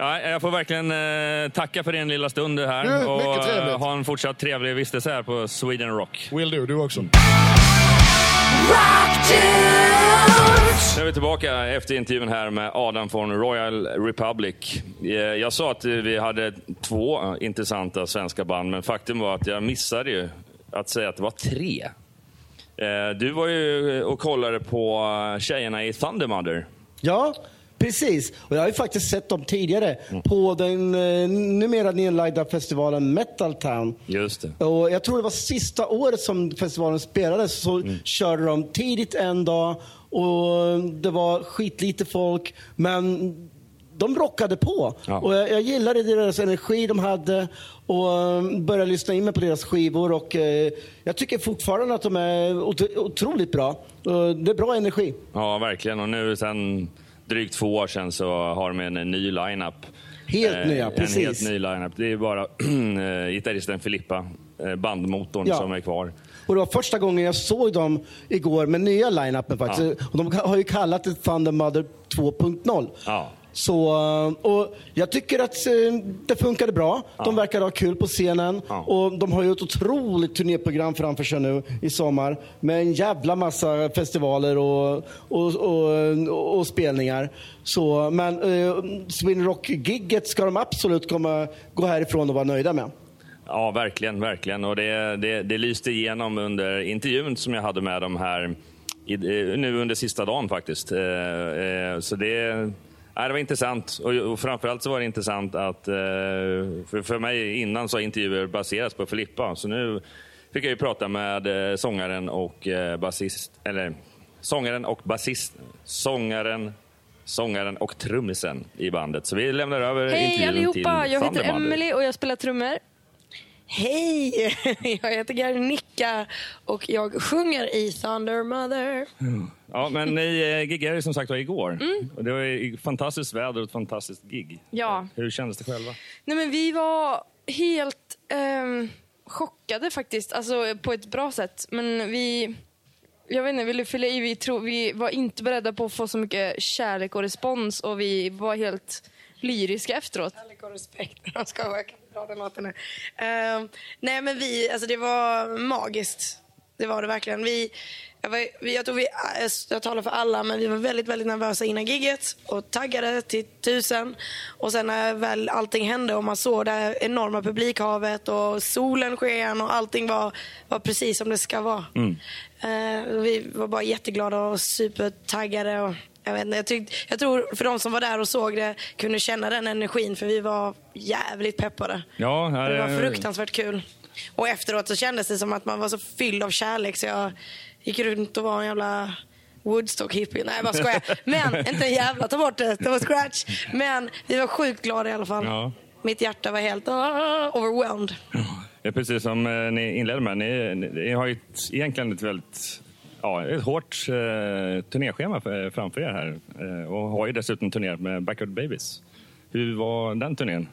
Ja, jag får verkligen eh, tacka för din lilla stund här. Du, och eh, ha en fortsatt trevlig vistelse här på Sweden Rock. Will do, du också. Nu är vi tillbaka efter intervjun här med Adam från Royal Republic. Eh, Jag sa att vi hade två intressanta svenska band, men faktum var att jag missade ju att säga att det var tre. Eh, Du var ju och kollade på tjejerna i Thundermother. Ja, precis. Och jag har ju faktiskt sett dem tidigare på den eh, numera nedlagda festivalen Metal Town. Just det. Och jag tror det var sista året som festivalen spelades så Mm. körde de tidigt en dag och det var skitlite folk. Men de rockade på. Ja. Och jag, jag gillade deras energi de hade och eh, började lyssna in mig på deras skivor. Och, eh, jag tycker fortfarande att de är ot- otroligt bra. Det är bra energi. Ja, verkligen. Och nu sen drygt två år sedan så har de en ny line-up. Helt nya, En precis. helt ny line-up. Det är bara eh, gitarristen Filippa, eh, bandmotorn, Ja. som är kvar. Och det var första gången jag såg dem igår med nya line-upen faktiskt. Och de har ju kallat det Thunder Mother 2.0. Ja. Så, eh, och jag tycker att eh, det funkade bra. De verkar ha kul på scenen. Ja. Och de har ju ett otroligt turnéprogram framför sig nu i sommar. Med en jävla massa festivaler och, och, och, och spelningar. Så, men eh, Sweden Rock-gigget ska de absolut komma, gå härifrån och vara nöjda med. Ja, verkligen. verkligen. Och det, det, det lyste igenom under intervjun som jag hade med dem här i, eh, nu under sista dagen faktiskt. Eh, eh, Så det, ja, det var intressant. Och, och framförallt så var det intressant att, eh, för, för mig innan så har intervjuer baserats på Filippa. Så nu fick jag ju prata med eh, sångaren och eh, basist, eller sångaren och basist, sångaren, sångaren och trummisen i bandet. Så vi lämnar över Hej intervjun allihopa! till Jag heter Thunder Mother. Emily och jag spelar trummor. Hej! Jag heter Garnica och jag sjunger i Thunder Mother. Ja, men ni eh, giggade som sagt var igår. Och det var fantastiskt väder och ett fantastiskt gig. Ja. Hur kändes det själva? Nej, men vi var helt ehm, chockade faktiskt, alltså på ett bra sätt. Men vi, jag vet inte, vill du fylla i? Vi, tro, vi var inte beredda på att få så mycket kärlek och respons och vi var helt lyriska efteråt. Kärlek och respekt. Jag ska dra den låten nu. Ehm, nej men vi, alltså det var magiskt. Det var det verkligen. Vi, jag, var, vi, jag tror vi, jag talar för alla, men vi var väldigt, väldigt nervösa innan gigget och taggade till tusen. Och sen när väl allting hände och man såg det här enorma publikhavet och solen sken och allting var, var precis som det ska vara. Eh, vi var bara jätteglada och supertaggade. Och, jag, vet inte, jag, tyckte, jag tror för de som var där och såg det kunde känna den energin för vi var jävligt peppade. Ja, Det var fruktansvärt kul. Och efteråt så kändes det som att man var så fylld av kärlek så jag gick runt och var en jävla Woodstock-hippie. Nej, jag bara skojar. Men, inte en jävla, ta bort det. Det var scratch. Men vi var sjukt glada i alla fall. Ja. Mitt hjärta var helt ah, overwhelmed. Det är precis som eh, ni inledde med. Ni, ni, har ju egentligen ett väldigt ja, ett hårt eh, turnéschema för, framför er här. Eh, och har ju dessutom turnerat med Backyard Babies. Hur var den turnén?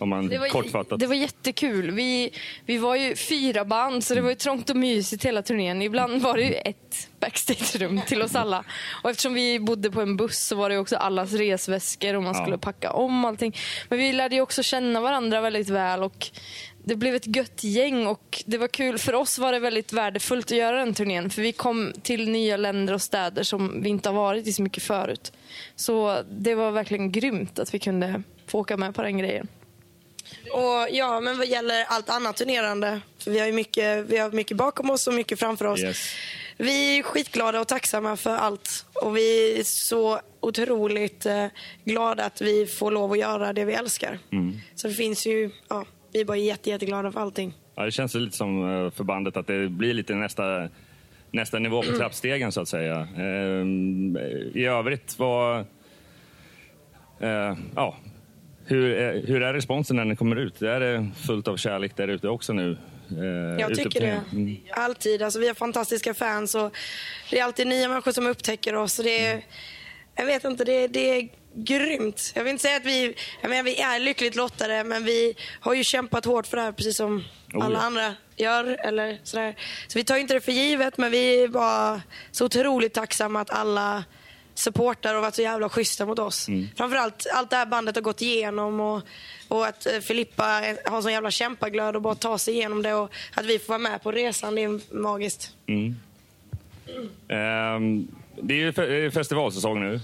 Om man Det var, kortfattat. det var jättekul. Vi, vi var ju fyra band, så det var ju trångt och mysigt hela turnén. Ibland var det ju ett backstagerum till oss alla. Och eftersom vi bodde på en buss så var det också allas resväskor och man Ja. skulle packa om allting. Men vi lärde ju också känna varandra väldigt väl och det blev ett gött gäng och det var kul. För oss var det väldigt värdefullt att göra den turnén för vi kom till nya länder och städer som vi inte har varit i så mycket förut. Så det var verkligen grymt att vi kunde få åka med på den grejen. Och ja, men vad gäller allt annat turnerande, för vi har ju mycket, vi har mycket bakom oss och mycket framför oss. Yes. Vi är skitglada och tacksamma för allt. Och vi är så otroligt eh, glada att vi får lov att göra det vi älskar. Så det finns ju, ja, vi är bara jätte, jätteglada för allting. Ja, det känns lite som eh, för bandet att det blir lite nästa nästa nivå på trappstegen så att säga. Ehm, I övrigt, vad... Eh, ja, hur, är- hur är responsen när ni kommer ut? Är det fullt av kärlek där ute också nu? Eh, Jag tycker det. Mm. Alltid. Alltså, vi har fantastiska fans och det är alltid nya människor som upptäcker oss. Det är, jag vet inte, det, det är grymt. Jag vill inte säga att vi, jag menar, vi är lyckligt lottade men vi har ju kämpat hårt för det här precis som Oh, alla ja. andra gör. Eller sådär. Så vi tar inte det för givet men vi är bara så otroligt tacksamma att alla supportar och varit så jävla schyssta mot oss. Mm. Framförallt allt det här bandet har gått igenom och, och att eh, Filippa har en sån jävla kämpaglöd och bara ta sig igenom det och att vi får vara med på resan, det är magiskt. Mm. Ehm, det är ju fe- festivalsäsong nu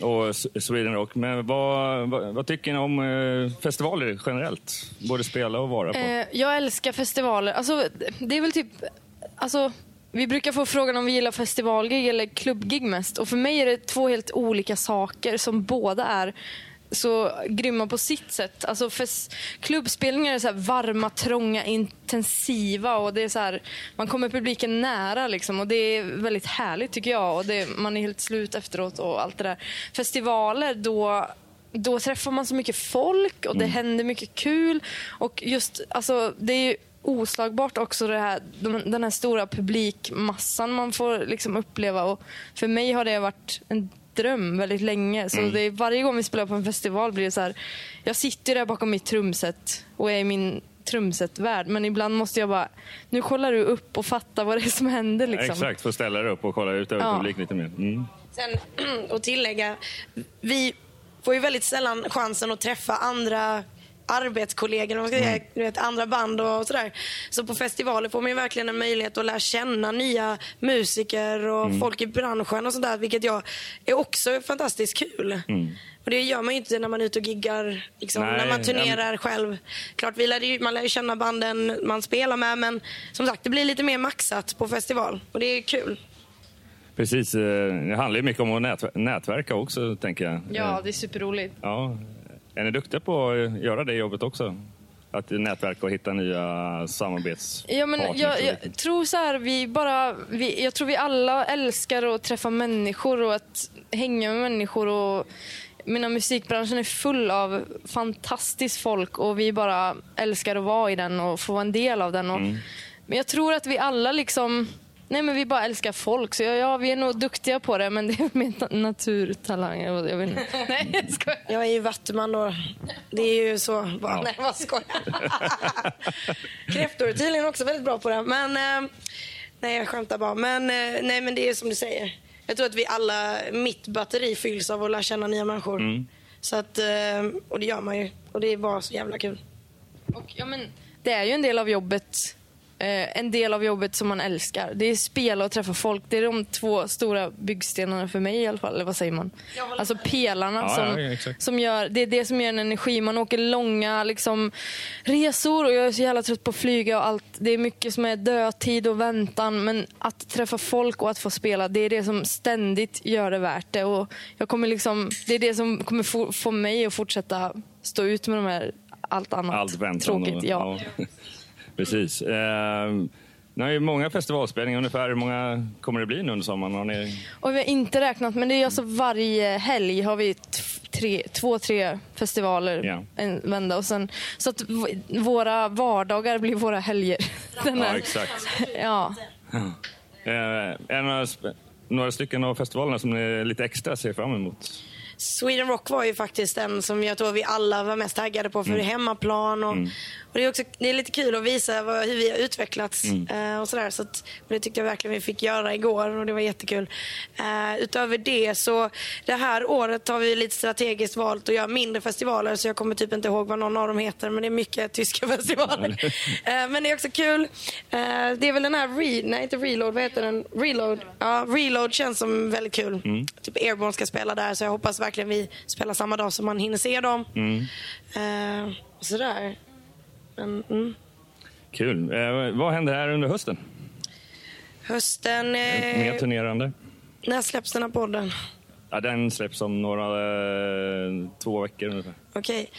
och Sweden Rock. Men vad, vad, vad tycker ni om eh, festivaler generellt? Både spela och vara på? Eh, jag älskar festivaler. Alltså, det är väl typ... Alltså, vi brukar få frågan om vi gillar festivalgig eller klubbgig mest. Och för mig är det två helt olika saker som båda är så grymma på sitt sätt. Alltså fest, klubbspelningar är så varma, trånga, intensiva och det är så här, man kommer publiken nära liksom och det är väldigt härligt tycker jag och det, man är helt slut efteråt och allt det där. Festivaler då då träffar man så mycket folk och det händer mycket kul. Och just, alltså, det är oslagbart också det här, de- den här stora publikmassan man får liksom uppleva. Och för mig har det varit en dröm väldigt länge. Så det är, varje gång vi spelar på en festival blir det så här, jag sitter där bakom mitt trumset och är i min trumsetvärld. Men ibland måste jag bara, nu kollar du upp och fattar vad det är som händer. Liksom. Exakt, få ställa er upp och kolla ut över Ja. publiken lite mer. Mm. Sen att tillägga, vi får ju väldigt sällan chansen att träffa andra arbetskollegor, man ska säga, Mm. du vet, andra band och sådär. Så på festivaler får man ju verkligen en möjlighet att lära känna nya musiker och Mm. folk i branschen och sådär, vilket jag är också fantastiskt kul. Och det gör man ju inte när man är ute och giggar, liksom, Mm. Nej, när man turnerar själv. Klart, vi lär ju, man lär ju känna banden man spelar med, men som sagt, det blir lite mer maxat på festival. Och det är kul. Precis, eh, det handlar ju mycket om att nätver- nätverka också, tänker jag. Ja, det är superroligt. ja. Är ni duktiga på att göra det jobbet också? Att nätverka och hitta nya samarbetspartners? Ja, men jag, jag tror så här, vi bara, vi, jag tror vi alla älskar att träffa människor och att hänga med människor. Och, mina musikbranschen är full av fantastiskt folk och vi bara älskar att vara i den och få vara en del av den. Och, Mm. Men jag tror att vi alla liksom, nej men vi bara älskar folk. Så ja, ja vi är nog duktiga på det men det är min na- naturtalang. Jag, jag vet inte. Nej, jag skojar. Jag är ju vattuman då. Det är ju så. Bara, Ja. Nej, vad skojar. Kräftor är tydligen också väldigt bra på det. Men, eh, nej, jag skämtar bara. Men, eh, nej, men det är som du säger. Jag tror att vi alla, mitt batteri fylls av att lära känna nya människor. Så att, eh, och det gör man ju. Och det är bara så jävla kul. Och, ja, men, det är ju en del av jobbet. Eh, en del av jobbet som man älskar. Det är spela och träffa folk. Det är de två stora byggstenarna för mig i alla fall. Eller vad säger man? Alltså pelarna Ja, som, ja, som gör, det är det som ger en energi. Man åker långa liksom, resor och jag är så jävla trött på att flyga och allt. Det är mycket som är dödtid och väntan. Men att träffa folk och att få spela, det är det som ständigt gör det värt det. Och jag kommer liksom, det är det som kommer få, få mig att fortsätta stå ut med de här allt annat Allt väntan. tråkigt. och- ja. Precis. Eh, ni har ju många festivalspelningar. Ungefär hur många kommer det bli nu under sommaren? Har ni... Och vi har inte räknat, men det är alltså varje helg har vi tre, två, tre festivaler Ja. en vända. Och sen, så att våra vardagar blir våra helger. Ja, exakt. ja. Eh, några, några stycken av festivalerna som ni lite extra ser fram emot? Sweden Rock var ju faktiskt den som jag tror vi alla var mest taggade på för hemmaplan. Och, och det, är också, det är lite kul att visa vad, hur vi har utvecklats. eh, och sådär. Så att, och det tyckte jag verkligen vi fick göra igår och det var jättekul. Eh, utöver det så det här året har vi lite strategiskt valt att göra mindre festivaler så jag kommer typ inte ihåg vad någon av dem heter men det är mycket tyska festivaler. eh, men det är också kul. Eh, det är väl den här, re, nej inte reload, vad heter den? Reload. Ja, reload känns som väldigt kul. Typ Airborne ska spela där så jag hoppas verkligen vi spelar samma dag så man hinner se dem. Eh, sådär. Men, mm. Kul. Eh, vad händer här under hösten? Hösten, Mer eh, turnerande? när släpps den här podden? Ja, den släpps om några, eh, två veckor ungefär. Okej.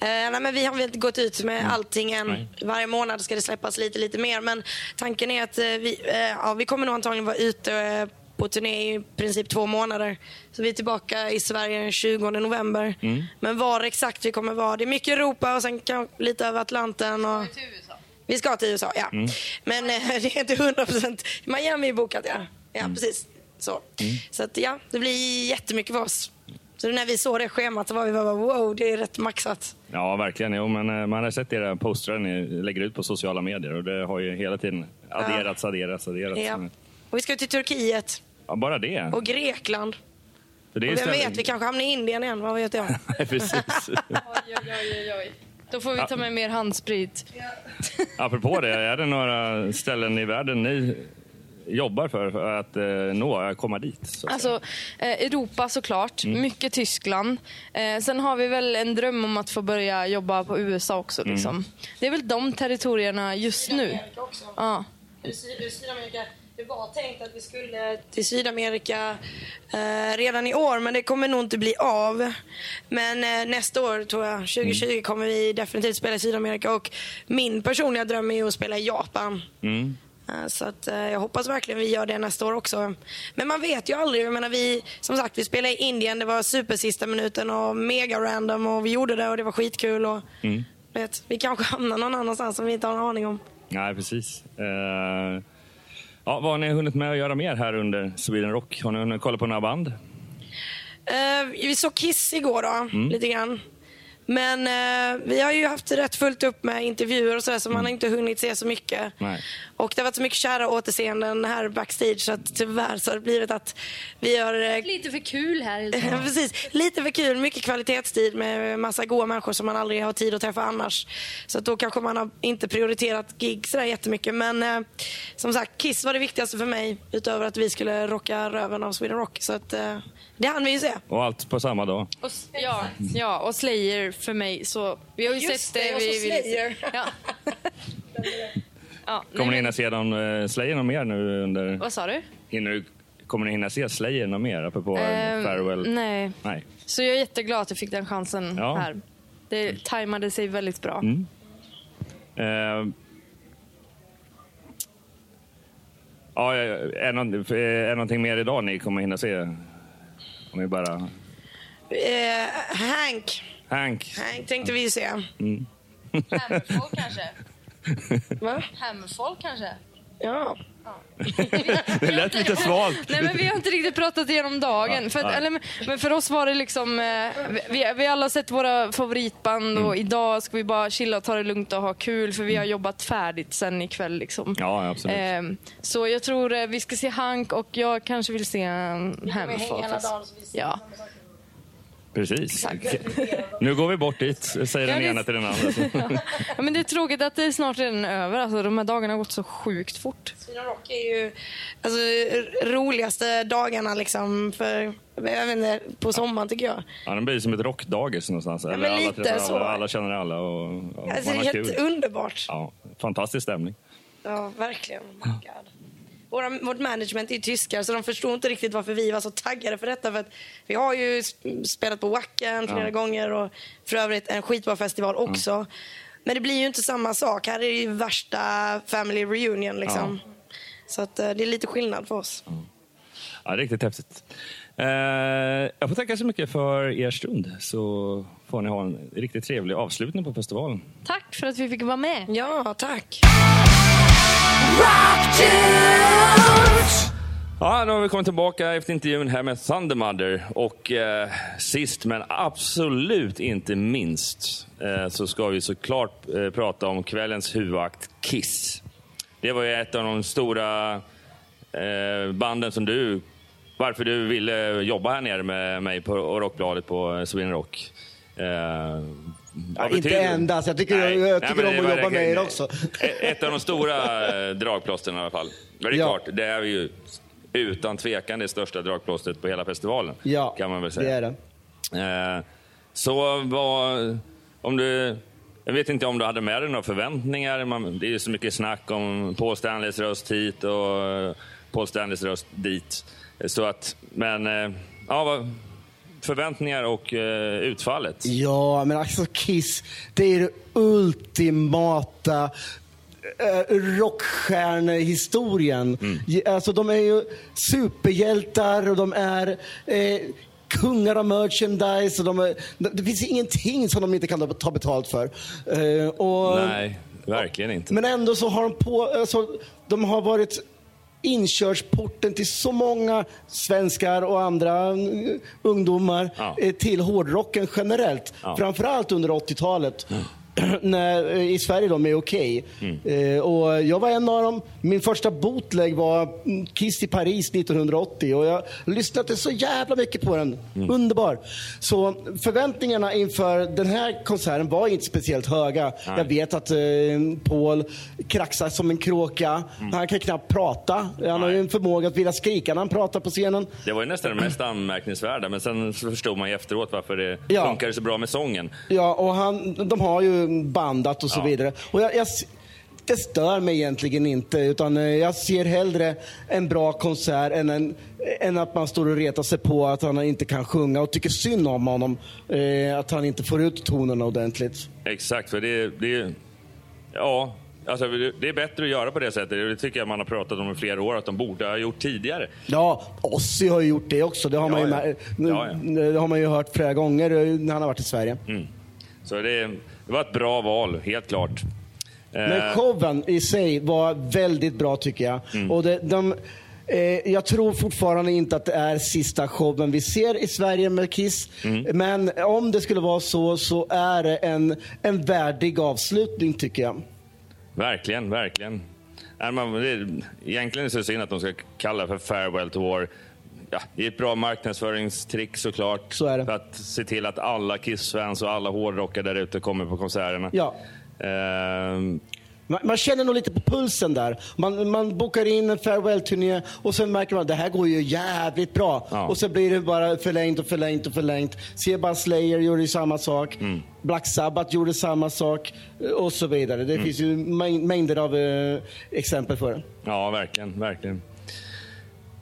Eh, nej, men vi har väl inte gått ut med allting än. Nej. Varje månad ska det släppas lite, lite mer. Men tanken är att eh, vi, eh, ja, vi kommer nog antagligen vara ute eh, på turné i princip två månader. Så vi är tillbaka i Sverige den 20 november. Men var exakt vi kommer vara, det är mycket Europa och sen kan, lite över Atlanten. Och... Vi ska till USA, ja. Men eh, det är inte 100 procent. Miami är bokat, ja. Ja, precis. Så. Så att, ja, det blir jättemycket för oss. Så när vi såg det schemat så var vi bara wow, det är rätt maxat. Ja, verkligen. Jo, men eh, man har sett era postrar ni lägger ut på sociala medier och det har ju hela tiden adderats, adderats, adderats. Ja. Och vi ska till Turkiet Ja, bara det. och Grekland. För det är Och vem istället- vet, vi kanske hamnar i Indien igen, vad vet jag? Nej, Precis. Oj, oj, oj, oj. Då får vi ta med mer handsprit. Apropå det, är det några ställen i världen ni jobbar för, för att eh, nå, komma dit? Så? Alltså, eh, Europa såklart. Mycket Tyskland. Eh, sen har vi väl en dröm om att få börja jobba på USA också. Liksom. Det är väl de territorierna just nu. Ja. Sydamerika. Det var tänkt att vi skulle till Sydamerika eh, redan i år, men det kommer nog inte bli av. Men eh, nästa år, tror jag, 2020, kommer vi definitivt spela i Sydamerika. Och min personliga dröm är ju att spela i Japan. Mm. Eh, Så att, eh, jag hoppas verkligen vi gör det nästa år också. Men man vet ju aldrig. Jag menar, vi, som sagt, vi spelade i Indien, det var supersista minuten och mega random och vi gjorde det och det var skitkul. Och, Mm. vet, vi kanske hamnar någon annanstans som vi inte har en aning om. Nej, precis. Eh, ja, vad har ni hunnit med att göra mer här under Sweden Rock? Har ni hunnit kolla på några band? Eh, vi såg Kiss igår då, Mm. lite grann. Men eh, vi har ju haft rätt fullt upp med intervjuer och sådär så man har inte hunnit se så mycket. Mm. Nej. Och det har varit så mycket kära återseenden här backstage så att tyvärr så har det blivit att vi gör eh, Lite för kul här. Liksom. Precis, lite för kul. Mycket kvalitetstid med massa goa människor som man aldrig har tid att träffa annars. Så att då kanske man har inte prioriterat gig sådär jättemycket. Men eh, som sagt, Kiss var det viktigaste för mig utöver att vi skulle rocka röven av Sweden Rock. Så att eh, det hann vi ju se. Och allt på samma dag? Och, ja, ja, och Slayer för mig. Så vi har ju Just sett det, och vi, så vi, Slayer. Ja. ja, nej, Kommer ni hinna se dem, eh, Slayer något mer nu under... Vad sa du? Hinner, du- kommer ni hinna se Slayer något mer? Apropå Ehm, Farewell? Nej. Nej. Så jag är jätteglad att jag fick den chansen Ja. här. Det tajmade sig väldigt bra. Mm. Eh, ja, är, någon, är någonting mer idag ni kommer hinna se? Om vi bara... Eh, Hank. Hank. Hank tänkte vi se. Hammerfall kanske? Va? Hammerfall kanske? Ja. Det lät lite svalt. Nej men vi har inte riktigt pratat igenom dagen. Ja, för, att, ja. eller, men för oss var det liksom, eh, vi, vi har alla sett våra favoritband och idag ska vi bara chilla och ta det lugnt och ha kul för vi har jobbat färdigt sen ikväll. Liksom. Ja, absolut. Ehm, så jag tror eh, vi ska se Hank och jag kanske vill se um, Hammerfall. fast- Ja. Precis. Nu går vi bort dit, säger den Ja, ena till den andra. Ja men det är tråkigt att det är snart redan över. Alltså, de här dagarna har gått så sjukt fort. Sweden Rock är ju alltså, roligaste dagarna liksom för, jag vet inte, på sommaren tycker jag. Ja, den blir som ett rockdagis någonstans. Eller men alla träffar så. alla, alla känner alla och, och Alltså, det är helt kul. underbart. Ja, fantastisk stämning. Ja, verkligen. Oh my God. Våra, vårt management är tyskar så de förstår inte riktigt varför vi var så taggade för detta. För att vi har ju sp- spelat på Wacken flera Ja. gånger och för övrigt en skitbra festival också. Men det blir ju inte samma sak. Här är det ju värsta family reunion liksom. Så att, eh, det är lite skillnad för oss. Ja, riktigt häftigt. Eh, jag får tacka så mycket för er stund, så får ni ha en riktigt trevlig avslutning på festivalen. Tack för att vi fick vara med. Ja, tack. Ja, nu har vi kommit tillbaka efter intervjun här med Thundermother. Och eh, sist men absolut inte minst eh, så ska vi såklart eh, prata om kvällens huvudakt Kiss. Det var ju ett av de stora eh, banden som du... Varför du ville jobba här nere med mig på Rockbladet på eh, Sweden Rock. Eh, Ja, inte endast. Jag tycker, Nej, jag nej, tycker men om det att jobba med er också. Ett av de stora eh, dragplåstren i alla fall. Men det är Ja. klart, det är ju utan tvekan det största dragplåstret på hela festivalen. Ja, kan man väl det säga. är det. Eh, så vad, om du, jag vet inte om du hade med dig några förväntningar. Man, det är ju så mycket snack om Paul Stanleys röst hit och eh, Paul Stanleys röst dit. Så att, men ja, vad, förväntningar och eh, utfallet. Ja, men alltså Kiss, det är det ultimata eh, rockstjärnehistorien. Mm. Alltså, de är ju superhjältar och de är eh, kungar av merchandise. Och de är, det finns ingenting som de inte kan ta betalt för. Eh, och, Nej, verkligen inte. men ändå så har de på, alltså, de har varit inkörsporten till så många svenskar och andra mm, ungdomar Ja. eh, till hårdrocken generellt. Ja. Framförallt under 80-talet. När, I Sverige då med Okej. Mm. Eh, och jag var en av dem. Min första bootleg var Kiss i Paris 1980 och jag lyssnade så jävla mycket på den. Mm. Underbar. Så förväntningarna inför den här konserten var inte speciellt höga. Jag vet att eh, Paul kraxar som en kråka. Mm. Han kan knappt prata. Han har ju en förmåga att vilja skrika när han pratar på scenen. Det var ju nästan det mest anmärkningsvärda, men sen förstod man ju efteråt varför det Ja. funkade så bra med sången. Ja, och han, de har ju bandat och så Ja. vidare. Och jag, jag, det stör mig egentligen inte, utan eh, jag ser hellre en bra konsert än, en, än att man står och retar sig på att han inte kan sjunga och tycker synd om honom. Eh, att han inte får ut tonerna ordentligt. Exakt, för det, det Ja, alltså det är bättre att göra på det sättet. Det tycker jag man har pratat om i flera år, att de borde ha gjort tidigare. Ja, Ozzy har ju gjort det också. Det har, man, ju, Ja, ja. Ja, ja. Det har man ju hört flera gånger eh, när han har varit i Sverige. Så det, det var ett bra val, helt klart. Men Eh, showen i sig var väldigt bra tycker jag. Och det, de, eh, jag tror fortfarande inte att det är sista showen vi ser i Sverige med Kiss. Men om det skulle vara så, så är det en, en värdig avslutning tycker jag. Verkligen, verkligen. Egentligen är det så synd att de ska kalla det för Farewell to War. Ja, det är ett bra marknadsföringstrick såklart. Så är det. För att se till att alla Kiss-fans och alla hårdrockare där ute kommer på konserterna. Ja. Ehm, Man, man känner nog lite på pulsen där. Man, man bokar in en farewell-turné och sen märker man att det här går ju jävligt bra. Ja. Och så blir det bara förlängt och förlängt och förlängt. Seba Slayer gjorde ju samma sak. Mm. Black Sabbath gjorde samma sak eh, och så vidare. Mm. Det finns ju mäng- mängder av eh, exempel för det. ja, verkligen, verkligen.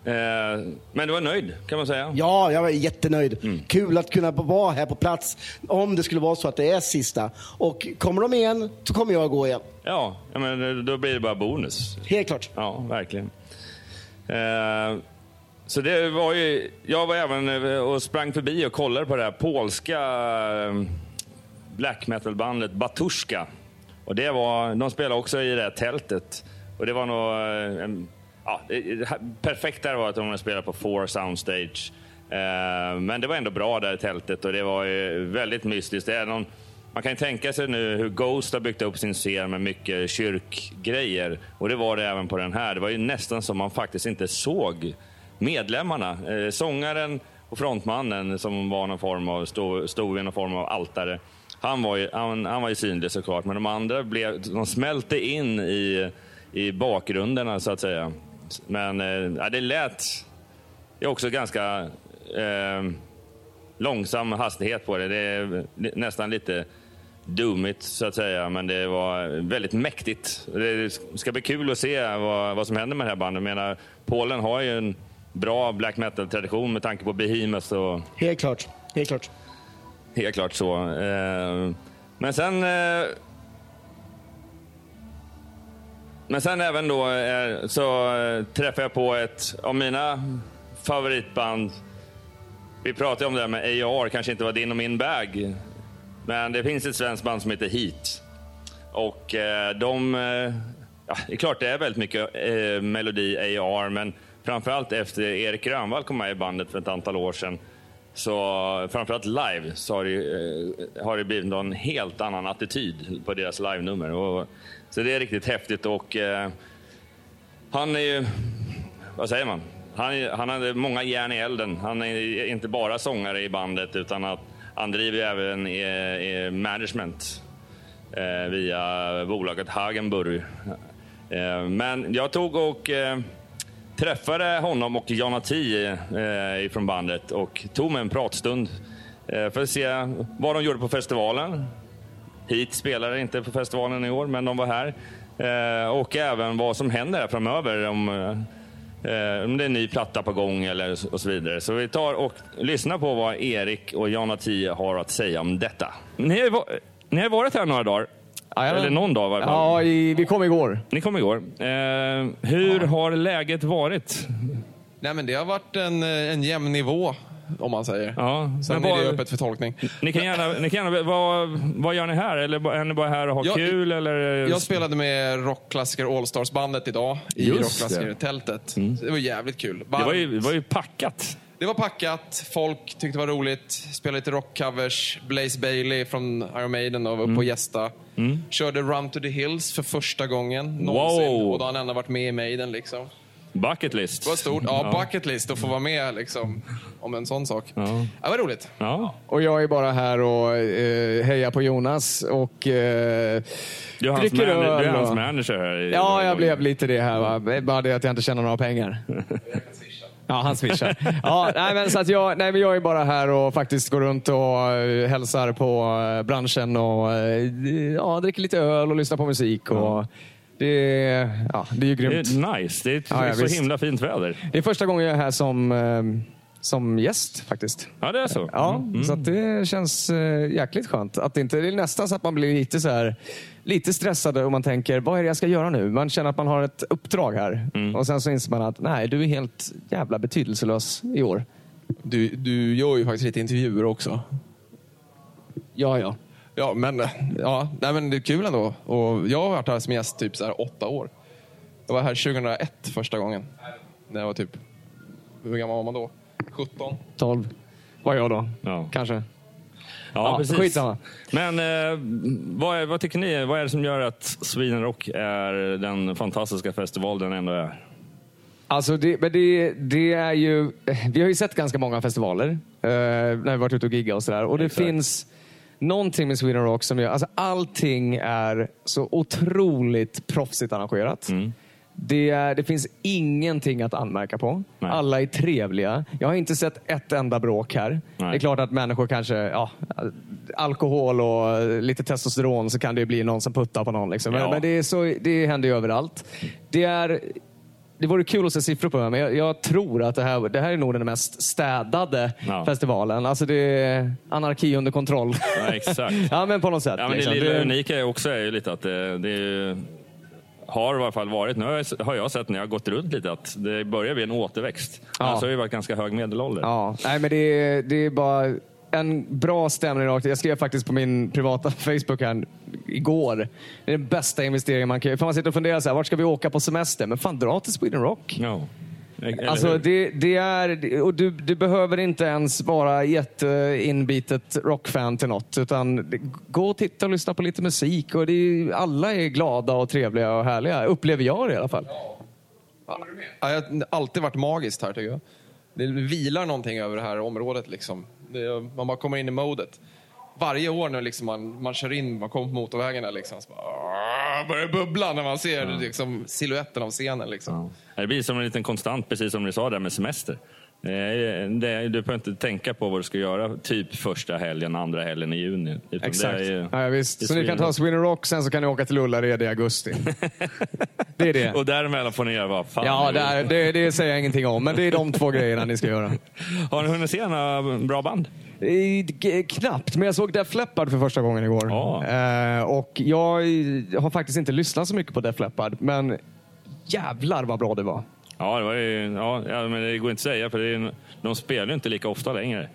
Ehm, men du var nöjd, kan man säga? Ja, jag var jättenöjd. Mm. Kul att kunna vara här på plats om det skulle vara så att det är sista. Och kommer de igen så kommer jag gå igen. Ja, men då blir det bara bonus. Helt klart. Ja, verkligen. Eh, så det var ju, jag var även eh, och sprang förbi och kollade på det här polska eh, black metal-bandet Batushka. Och det var, de spelade också i det här tältet. Och det var nog... eh, En, ja, perfekt var att de spelade på Four Soundstage. Eh, men det var ändå bra där i tältet och det var ju väldigt mystiskt. Det är någon, man kan ju tänka sig nu hur Ghost har byggt upp sin scen med mycket kyrkgrejer. Och det var det även på den här. Det var ju nästan som man faktiskt inte såg medlemmarna. Eh, sångaren och frontmannen som var någon form av, stod, stod vid någon form av altare. Han var ju, han, han var ju synlig såklart, men de andra blev, de smälte in i, i bakgrunderna så att säga. Men eh, det lät det är också ganska eh, långsam hastighet på det. Det är nästan lite dummigt så att säga, men det var väldigt mäktigt. Det ska bli kul att se vad, vad som händer med det här bandet. Jag menar, Polen har ju en bra black metal-tradition med tanke på Behemoth och Helt klart. Helt klart. Helt klart så. Eh, Men sen... Men sen även då eh, så eh, träffade jag på ett av mina favoritband. Vi pratade om det här med AR, kanske inte var din och min bag. Men det finns ett svenskt band som heter Heat. Och eh, de... Ja, det är klart det är väldigt mycket melodi AR, men framförallt efter Erik Grönvall kom med i bandet för ett antal år sedan så framförallt live så har det, har det blivit en helt annan attityd på deras live-nummer. Och, så det är riktigt häftigt och eh, han är ju, vad säger man? Han, han hade många järn i elden. Han är inte bara sångare i bandet utan att han driver även i, i management eh, via bolaget Hagenburg. Eh, men jag tog och eh, träffade honom och Jonna T eh, från bandet och tog mig en pratstund eh, för att se vad de gjorde på festivalen. Hit spelade inte på festivalen i år, men de var här. Eh, och även vad som händer här framöver. Om, eh, om det är en ny platta på gång eller och så vidare. Så vi tar och lyssnar på vad Erik och Jana Tio har att säga om detta. Ni har, ni har varit här några dagar. Jajamän. Eller någon dag i fall. Ja, i, vi kom igår. Ni kom igår. Eh, hur har läget varit? Nej, men det har varit en, eh, en jämn nivå, om man säger. Ja, Sen men är det öppet för tolkning. Ni kan gärna, ni kan gärna vad, vad gör ni här? Eller är ni bara här och har Jag- kul? Eller? Jag spelade med rockklassiker Allstars-bandet idag i rockklassiker-tältet. Så Det var jävligt kul. det, var ju, det var ju packat. Det var packat, folk tyckte det var roligt. Spelade lite rockcovers. Blaze Bailey från Iron Maiden då, var uppe och gästa. Körde Run to the Hills för första gången någonsin. Wow. Och då har han ändå varit med i Maiden. Liksom. Bucket list. Det var stort. Ja, bucket list att få vara med liksom, om en sån sak. Ja. Det var roligt. Ja. Och jag är bara här och eh, hejar på Jonas och eh, Du är hans, dricker man, öl. du är hans och- manager här. i- Ja, jag blev lite det här. Va? Bara det att jag inte tjänar några pengar. Ja, han swishar. Ja, nej, men så att jag, nej, men jag är bara här och faktiskt går runt och eh, hälsar på eh, branschen och eh, ja, dricker lite öl och lyssnar på musik. Och det, är- ja, det är ju Det grymt. är nice. Det är, Ja, ja, så visst. himla fint väder. Det är första gången jag är här som, eh, som gäst faktiskt. Ja, det är så. Ja, så att det känns eh, jäkligt skönt. Att det, inte, det är nästan så att man blir lite så här, lite stressad och man tänker, vad är det jag ska göra nu? Man känner att man har ett uppdrag här. Och sen så inser man att, nej, du är helt jävla betydelselös i år. Du, du gör ju faktiskt lite intervjuer också. Ja, ja. Ja, men, ja, nej, men det är kul ändå. Och jag har varit här som gäst typ så här åtta år. Jag var här 2001 första gången. När jag var typ, hur gammal var man då? 17? 12 var jag då. Ja. Kanske. Ja, Ja, precis. skitsamma. Men eh, vad, är, vad tycker ni? Vad är det som gör att Sweden Rock är den fantastiska festival den ändå är? Alltså det, men det, det är ju, vi har ju sett ganska många festivaler eh, när vi varit ute och giggat och sådär. Och det Exakt. finns någonting med Sweden Rock som gör, alltså allting är så otroligt proffsigt arrangerat. Mm. Det, det finns ingenting att anmärka på. Nej. Alla är trevliga. Jag har inte sett ett enda bråk här. Nej. Det är klart att människor kanske, ja, alkohol och lite testosteron så kan det bli någon som puttar på någon. Liksom. Men, Ja. men det, är så, det händer ju överallt. Det är det vore kul att se siffror på det, men jag, jag tror att det här, det här är nog den mest städade Ja. festivalen. Alltså det är anarki under kontroll. Ja, exakt. ja, men på något sätt. Ja, men det liksom. lilla Det- unika är också är ju lite att det, det är har i alla fall varit, nu har jag, sett när jag har gått runt lite, att det börjar bli en återväxt. Ja. Annars har det varit ganska hög medelålder. Ja, nej, men det, det är bara en bra stämning rakt. Jag skrev faktiskt på min privata Facebook här igår. Det är den bästa investeringen man kan göra. För man sitter och funderar så här, vart ska vi åka på semester? Men fan, dra till Sweden Rock. Ja. Eller Alltså det, det är, och du, du behöver inte ens vara jätteinbitet rockfan till något. Utan det- gå och titta och lyssna på lite musik. Och det är, alla är glada och trevliga och härliga. Upplever jag det i alla fall. Ja, jag har alltid varit magiskt här tycker jag. Det vilar någonting över det här området. Liksom. Det, man bara kommer in i modet. Varje år när liksom man, man kör in, man kommer på motorvägen där liksom, så bara, börjar bubbla när man ser liksom, siluetten av scenen. Liksom. Ja. Det blir som en liten konstant, precis som ni sa där med semester. Det du behöver inte tänka på vad du ska göra typ första helgen, andra helgen i juni. Exakt. Ju- ja, visst. Så ni kan ta. Sweden Rock, sen så kan ni åka till Ullared i augusti. det är det. Och däremellan får ni göra vad fan Ja, ni det, det, säger jag ingenting om. Men det är de två grejerna ni ska göra. Har ni hunnit se några bra band? Knappt, men jag såg Def Leppard för första gången igår. Ja. Eh, och jag har faktiskt inte lyssnat så mycket på Def Leppard, men jävlar vad bra det var. Ja, det, var ju, ja, ja, men det går inte att säga för det är, de spelar ju inte lika ofta längre.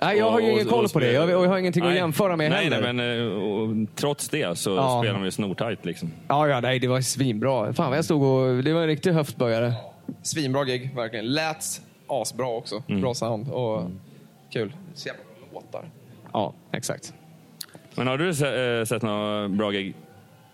Nej, jag har ju Och- ingen och- koll på det. Jag, och jag har ingenting att Nej. jämföra med nej, heller. Nej, men eh, och, trots det så Ja. spelar de ju snortajt. Liksom. Ja, ja, nej, det var svinbra. Fan vad jag stod och... Det var en riktig höftböjare. Svinbra gig, verkligen. Lät asbra också. Mm. Bra sound och kul. Så jävla bra låtar. Ja, exakt. Men har du se, eh, sett några bra gig?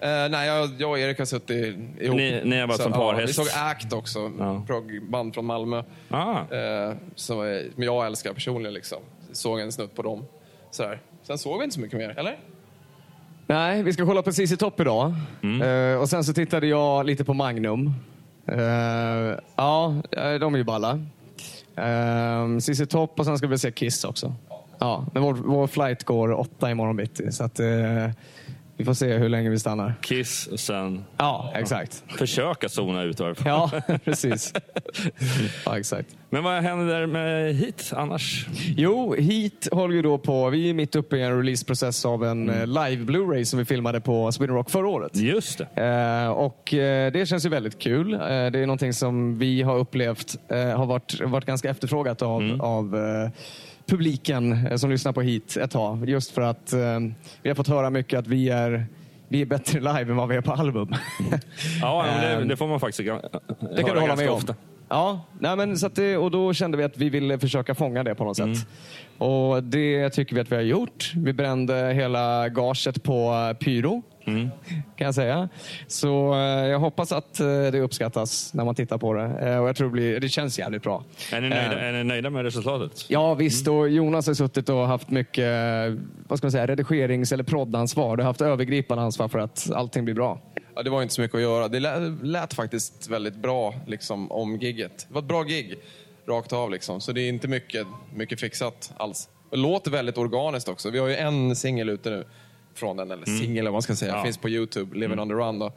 Eh, nej, jag, jag och Erik har suttit ihop. Ni- ni har varit Så, som ja, parhäst. Vi såg Act också, Ja. proggband från Malmö. Ah, Eh, som, är- som jag älskar personligen. Liksom. Såg en snutt på dem. Sådär. Sen såg vi inte så mycket mer, eller? Nej, vi ska kolla på CC Topp idag. Eh, och sen så tittade jag lite på Magnum. Eh, ja, eh, de är ju balla. Uh, CC Topp och sen ska vi se Kiss också. Ja, men vår, vår flight går åtta imorgon bitti. Så att, eh, Vi får se hur länge vi stannar. Kiss och sen Ja, exakt. försöka zona ut i alla fall. Ja, precis. Ja, exakt. Men vad händer med hit annars? Jo, hit håller vi då på. Vi är mitt uppe i en releaseprocess av en Mm. eh, live Blu-ray som vi filmade på Sweden Rock förra året. Just det. Eh, och eh, Det känns ju väldigt kul. Eh, det är någonting som vi har upplevt eh, har varit, varit ganska efterfrågat av, Mm. av publiken eh, som lyssnar på hit ett tag. Just för att eh, vi har fått höra mycket att vi är, vi är bättre live än vad vi är på album. Ja, men det, det får man faktiskt gan- Det kan du hålla med ofta. om. Ja, nej men så att det, och då kände vi att vi ville försöka fånga det på något sätt. Och det tycker vi att vi har gjort. Vi brände hela gaget på eh, Kan jag säga. Så eh, jag hoppas att eh, det uppskattas när man tittar på det. Eh, och jag tror det, blir, det känns jävligt bra. Är ni, nöjda, Eh, är ni nöjda med resultatet? Ja visst, och Jonas har suttit och haft mycket eh, vad ska man säga, redigerings eller proddansvar. Du har haft övergripande ansvar för att allting blir bra. Ja, det var inte så mycket att göra. Det lät, lät faktiskt väldigt bra liksom, om gigget. Det var ett bra gig, rakt av. Liksom. Så det är inte mycket, mycket fixat alls. Det låter väldigt organiskt också. Vi har ju en singel ute nu från den, eller singel eller vad man ska säga. Ja. Finns på Youtube, Living on the Run. Då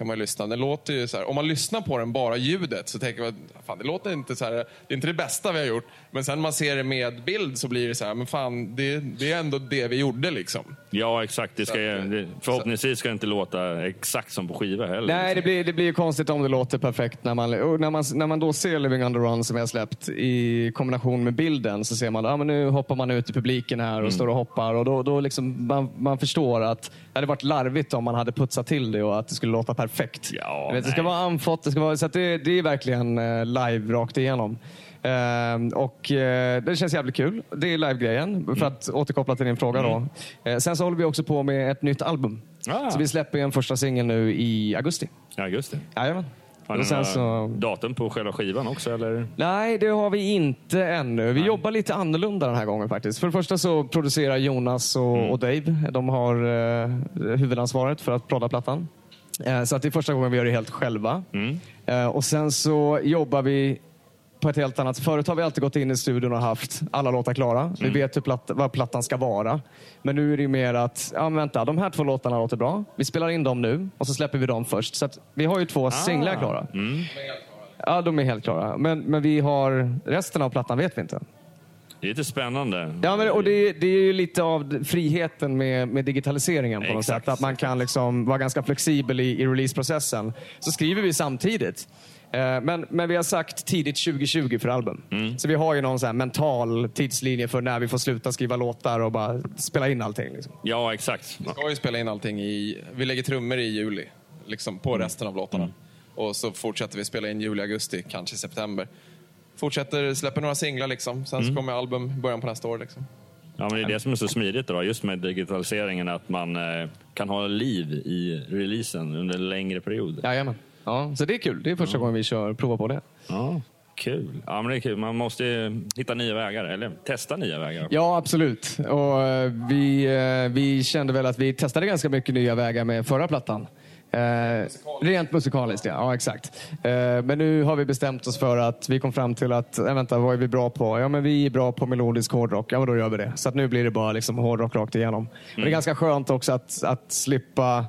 kan man lyssna. Den låter ju så här, om man lyssnar på den, bara ljudet, så tänker man fan det låter inte så här, det är inte det bästa vi har gjort. Men sen när man ser det med bild så blir det så här, men fan det, det är ändå det vi gjorde liksom. Ja, exakt. Det ska, det, förhoppningsvis ska det inte låta exakt som på skiva heller. Nej, det blir, det blir ju konstigt om det låter perfekt. När man, när, man, när man då ser Living on the Run som jag släppt i kombination med bilden så ser man att ah, men nu hoppar man ut i publiken här och Mm. står och hoppar. Och då, då liksom man, man förstår att det hade varit larvigt om man hade putsat till det och att det skulle låta perfekt. Ja, vet, det ska vara anfått, det ska vara, så det, det är verkligen eh, live rakt igenom. Ehm, och eh, Det känns jävligt kul. Det är live-grejen, för att återkoppla till din fråga. Då. Eh, sen så håller vi också på med ett nytt album. Ah. Så vi släpper en första singel nu i augusti. Ja, just det. Jajamän. Har ni några så... datum på själva skivan också? Eller? Nej, det har vi inte ännu. Vi jobbar lite annorlunda den här gången faktiskt. För det första så producerar Jonas och, Mm. och Dave. De har eh, huvudansvaret för att prodda plattan. Eh, så att det är första gången vi gör det helt själva. Mm. Eh, och sen så jobbar vi på ett helt annat... Förut har vi alltid gått in i studion och haft alla låtar klara. Mm. Vi vet hur platt, vad plattan ska vara. Men nu är det mer att, ja vänta, de här två låtarna låter bra. Vi spelar in dem nu och så släpper vi dem först. Så vi har ju två singlar klara. Mm. Ja, de är helt klara. Men, men vi har resten av plattan vet vi inte. Det är lite spännande. Ja, men, och det, det är ju lite av friheten med, med digitaliseringen på något Exakt. sätt. Att man kan liksom vara ganska flexibel i, i releaseprocessen. Så skriver vi samtidigt. Eh, Men, men vi har sagt tidigt 2020 för album. Så vi har ju någon så här mental tidslinje för när vi får sluta skriva låtar och bara spela in allting. Liksom. Ja, exakt. Vi ska ju spela in allting i... Vi lägger trummor i juli, liksom på resten av låtarna. Och så fortsätter vi spela in juli, augusti, kanske september. Fortsätter, släpper några singlar liksom. Sen så kommer album i början på nästa år. Liksom. Ja, men det är det som är så smidigt då, just med digitaliseringen, att man eh, kan ha liv i releasen under en längre period. Jajamän. Ja, så det är kul. Det är första gången vi kör, provar på det. Ja, kul. Ja, men det är kul. Man måste ju hitta nya vägar, eller testa nya vägar. Ja, absolut. Och eh, vi, eh, vi kände väl att vi testade ganska mycket nya vägar med förra plattan. Eh, rent musikaliskt, ja. ja exakt. Eh, men nu har vi bestämt oss för att vi kom fram till att, äh, vänta, vad är vi bra på? Ja, men vi är bra på melodisk hårdrock. Ja, men då gör vi det. Så att nu blir det bara liksom hårdrock rakt igenom. Men det är ganska skönt också att, att slippa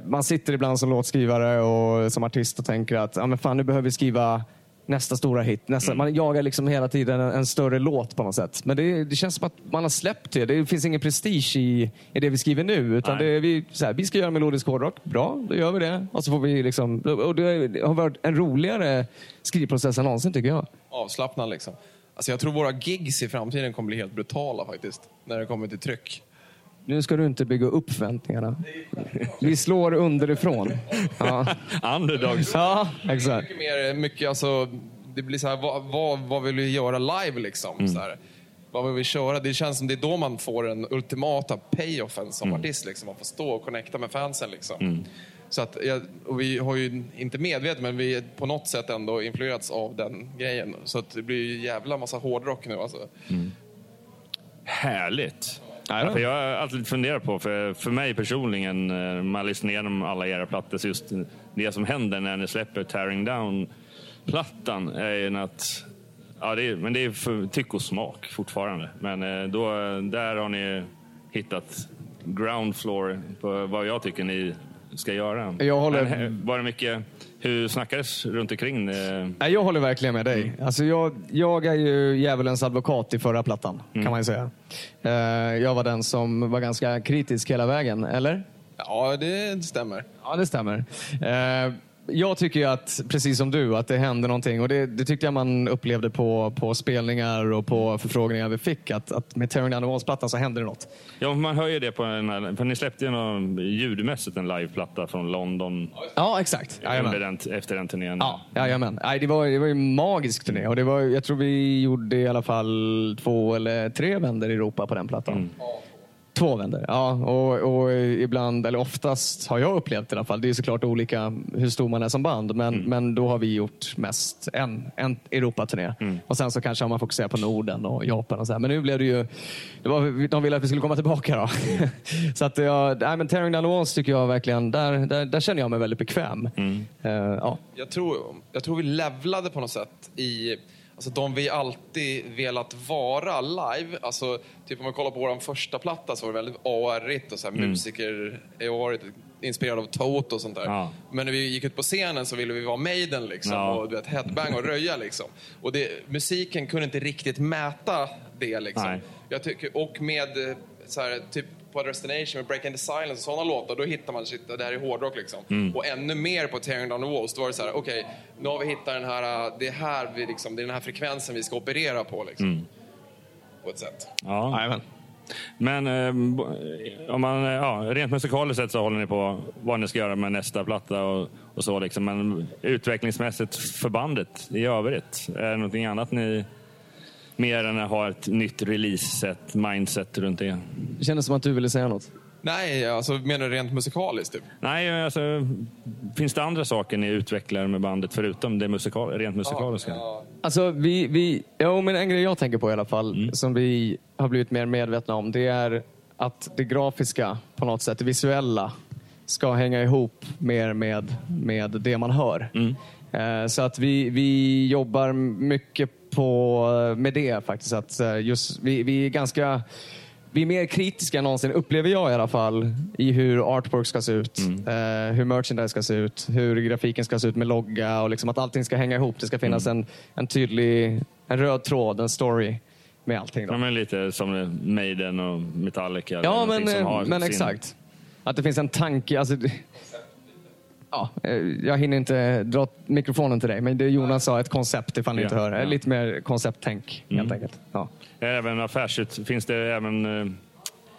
man sitter ibland som låtskrivare och som artist och tänker att ja, men fan, nu behöver vi skriva nästa stora hit. Nästa, Man jagar liksom hela tiden en, en större låt på något sätt. Men det, det känns som att man har släppt det. Det finns ingen prestige i, i det vi skriver nu. Utan det vi, så här, vi ska göra melodisk hårdrock. Bra, då gör vi det. Och så får vi liksom, och det har varit en roligare skrivprocess än någonsin tycker jag. Avslappnad liksom. Alltså jag tror våra gigs i framtiden kommer bli helt brutala faktiskt. När det kommer till tryck. Nu ska du inte bygga upp förväntningarna. Vi slår underifrån. Ja, Underdogs. ja exakt. Mycket mer, mycket alltså, det blir så här, vad, vad, vad vill vi göra live liksom? Så här. Vad vill vi köra? Det känns som det är då man får den ultimata payoffen som artist. Liksom. Man får stå och connecta med fansen. Liksom. Så att, och vi har ju inte medvetet, men vi är på något sätt ändå influerats av den grejen. Så att det blir ju jävla massa hårdrock nu. Alltså. Härligt. Ja, ja. för jag har alltid funderat på, för, för mig personligen, eh, när man lyssnar igenom alla era plattor, så just det som händer när ni släpper Tearing Down-plattan är ju att Ja, det är, men det är för tyck och smak fortfarande. Men eh, då, där har ni hittat ground floor på vad jag tycker ni ska göra. Jag håller- Men, eh, var det mycket, hur snackades runt omkring? eh, Nej, jag håller verkligen med dig. Alltså jag, jag är ju djävulens advokat i förra plattan, kan man ju säga. Eh, jag var den som var ganska kritisk hela vägen, eller? Ja, det stämmer. Ja, det stämmer. Jag tycker ju att, precis som du, att det hände någonting. Och det, det tyckte jag man upplevde på, på spelningar och på förfrågningar vi fick. Att, att med Tearing Down the Walls-plattan så hände det något. Ja, man hör ju det på en, här- för ni släppte ju någon, ljudmässigt en liveplatta från London Ja, exakt. Under den, efter den turnén. Ja, jajamän. Nej, det, var, det var ju en magisk turné. Och det var, jag tror vi gjorde i alla fall två eller tre vändor i Europa på den plattan. Två vändor, ja. Och, och ibland, eller oftast har jag upplevt i alla fall, det är såklart olika hur stor man är som band, men, men då har vi gjort mest en, en Europaturné. Och sen så kanske har man fokuserat på Norden och Japan och så här. Men nu blev det ju, det var, de ville att vi skulle komma tillbaka då. så att jag, nej, men Tearing Down the Walls tycker jag verkligen, där, där, där känner jag mig väldigt bekväm. Eh, ja. Jag tror, jag tror vi levlade på något sätt i alltså de vi alltid velat vara live. Alltså, typ om man kollar på vår första platta så var det väldigt AR-igt och så här, Mm. musiker är varit inspirerad av Toto och sånt där. Ja. Men när vi gick ut på scenen så ville vi vara Maiden liksom, Ja. och du vet, headbang och röja. Liksom. Och det, musiken kunde inte riktigt mäta det. Liksom. Nej. Jag tycker, och med eh, så här, typ på Destination med Break in the Silence och sådana låtar, då hittar man shit, det här är hårdrock liksom. Mm. Och ännu mer på Tearing Down the Walls, då var det så här, okej, nu har vi hittat den här, det är här vi liksom, det är den här frekvensen vi ska operera på liksom. Mm. På ett sätt. Ja. Men eh, om man, ja, rent musikaliskt sett så håller ni på vad ni ska göra med nästa platta och, och så. Liksom. Men utvecklingsmässigt för bandet i övrigt, är det någonting annat ni mer än att ha ett nytt release-set, mindset runt det? Det kändes som att du ville säga något. Nej, alltså menar du rent musikaliskt typ? Nej, alltså, finns det andra saker ni utvecklar med bandet förutom det musikal, rent musikaliska? Alltså, vi, vi, ja, men en grej jag tänker på i alla fall, Mm. som vi har blivit mer medvetna om, det är att det grafiska, på något sätt, det visuella, ska hänga ihop mer med, med det man hör. Mm. Eh, Så att vi, vi jobbar mycket på, med det faktiskt. Att eh, just, vi, vi är ganska vi är mer kritiska än någonsin, upplever jag i alla fall, i hur artwork ska se ut, eh, hur merchandise ska se ut, hur grafiken ska se ut med logga och liksom att allting ska hänga ihop. Det ska finnas en, en tydlig en röd tråd, en story med allting. Då. Ja, men lite som Maiden och Metallica. Ja, men, som har eh, men sin- exakt. Att det finns en tanke. Alltså, ja, eh, jag hinner inte dra mikrofonen till dig, men det Jonas sa, ett koncept ifall ni Ja, inte hör. ja. Lite mer koncepttänk helt Mm. enkelt. Ja. Även affärsut... Finns det även... eh,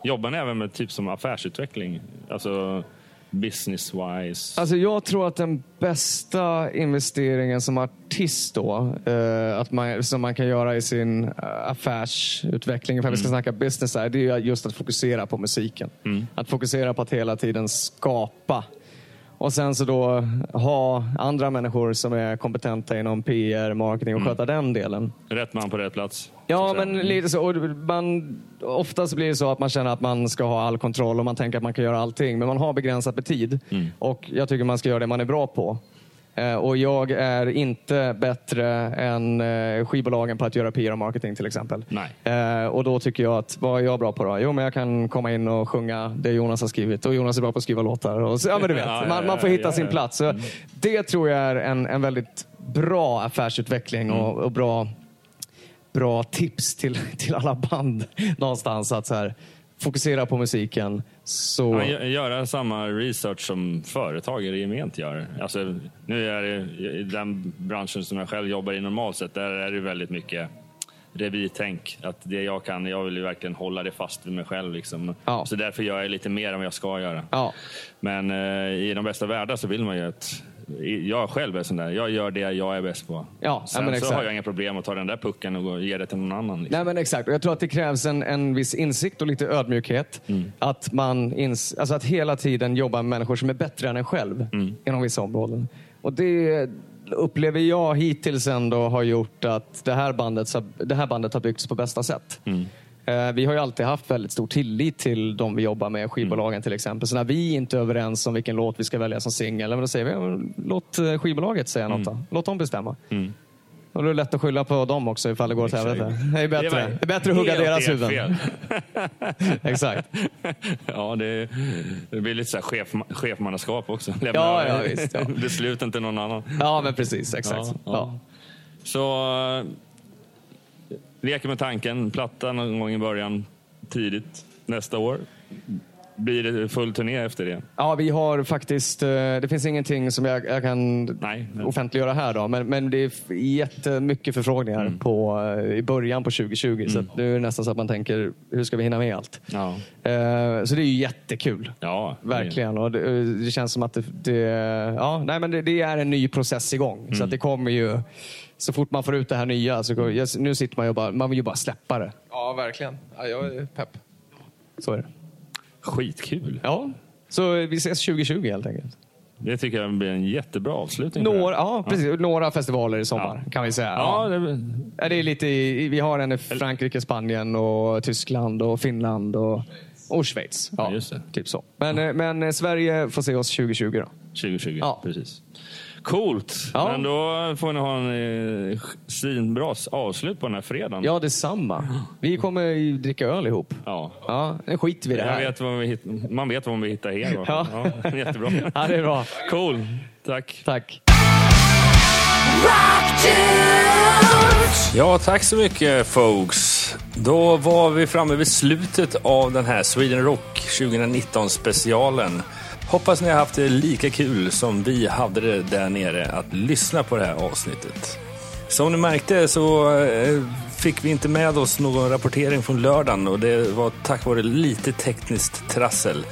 Jobbar ni även med typ som affärsutveckling? Alltså business-wise? Alltså jag tror att den bästa investeringen som artist då, eh, att man, som man kan göra i sin eh, affärsutveckling, för vi ska snacka business här, det är ju just att fokusera på musiken. Att fokusera på att hela tiden skapa. Och sen så då ha andra människor som är kompetenta inom PR, marketing och sköta den delen. Rätt man på rätt plats? Ja, men lite så. Och man, oftast blir det så att man känner att man ska ha all kontroll och man tänker att man kan göra allting. Men man har begränsat med tid. Och jag tycker man ska göra det man är bra på. Eh, Och jag är inte bättre än eh, skivbolagen på att göra PR och marketing till exempel. Eh, Och då tycker jag att, vad är jag bra på då? Jo, men jag kan komma in och sjunga det Jonas har skrivit. Och Jonas är bra på att skriva låtar. Och så, ja, men du vet, man, man får hitta sin plats. Så Det tror jag är en, en väldigt bra affärsutveckling och, och bra bra tips till, till alla band någonstans. Att så här, fokusera på musiken. Så... Ja, gö- göra samma research som företag i gement gör. Alltså, nu är det i den branschen som jag själv jobbar i normalt sett, där är det väldigt mycket revirtänk. Att det jag kan, jag vill ju verkligen hålla det fast vid mig själv. Liksom. Så därför gör jag lite mer än vad jag ska göra. Men eh, i de bästa världar så vill man ju att jag själv är sån där. Jag gör det jag är bäst på. Ja, ja, Sen men så har jag inga problem att ta den där pucken och ge det till någon annan. Liksom. Nej men exakt, och jag tror att det krävs en, en viss insikt och lite ödmjukhet. Mm. Att man ins, alltså att hela tiden jobba med människor som är bättre än en själv Mm. inom vissa områden. Och det upplever jag hittills ändå har gjort att det här bandet, det här bandet har byggts på bästa sätt. Mm. Eh, Vi har ju alltid haft väldigt stor tillit till de vi jobbar med, skivbolagen till exempel. Så när vi inte är överens om vilken låt vi ska välja som singel, då säger vi låt eh, skivbolaget säga något då. Låt dem bestämma. Och då är det lätt att skylla på dem också ifall det går åt helvete. Det är bättre, det är bättre att hugga deras huvuden. Exakt. Ja, det, det blir lite så här chef, chefmannaskap också. Lämna Ja, ja, visst, ja. besluten till någon annan. Ja, men precis. Exakt. Ja, Ja. Så leker med tanken, platta någon gång i början, tidigt nästa år. Blir det full turné efter det? Ja, vi har faktiskt, eh, det finns ingenting som jag, jag kan Nej, men- offentliggöra här då, men, men det är jättemycket förfrågningar Mm. på, eh, i början på 2020. Så att nu är det nästan så att man tänker, hur ska vi hinna med allt? Ja. Eh, Så det är ju jättekul. Ja, Verkligen. Och det, det känns som att det, det, ja, nej, men det, det är en ny process igång. Mm. Så att det kommer ju, så fort man får ut det här nya, så går, jag- nu sitter man ju bara, man vill ju bara släppa det. Ja, verkligen. Ja, jag är pepp. Så är det. Skitkul. Ja, så vi ses 2020 helt enkelt. Det tycker jag blir en jättebra avslutning. Några, ja, precis, några festivaler i sommar kan vi säga. Ja, det, Ja, det är lite, i- vi har en i Frankrike, Spanien, och Tyskland, och Finland och, och Schweiz. Ja, Ja, just det. Typ så. Men, eh, men eh, Sverige får se oss 2020 då. 2020, Ja. precis. Coolt! Ja. Men då får ni ha en eh, svinbra avslut på den här fredagen. Ja, detsamma. Vi kommer ju dricka öl ihop. Ja. Ja, nu skiter vi i det här. vet vi hitt, man vet vad vi hittar alla Ja. Ja, jättebra. Ja, det är bra. Cool. Tack. Tack. Ja, tack så mycket folks. Då var vi framme vid slutet av den här Sweden Rock 2019 specialen. Hoppas ni har haft det lika kul som vi hade det där nere att lyssna på det här avsnittet. Som ni märkte så eh, fick vi inte med oss någon rapportering från lördagen och det var tack vare lite tekniskt trassel.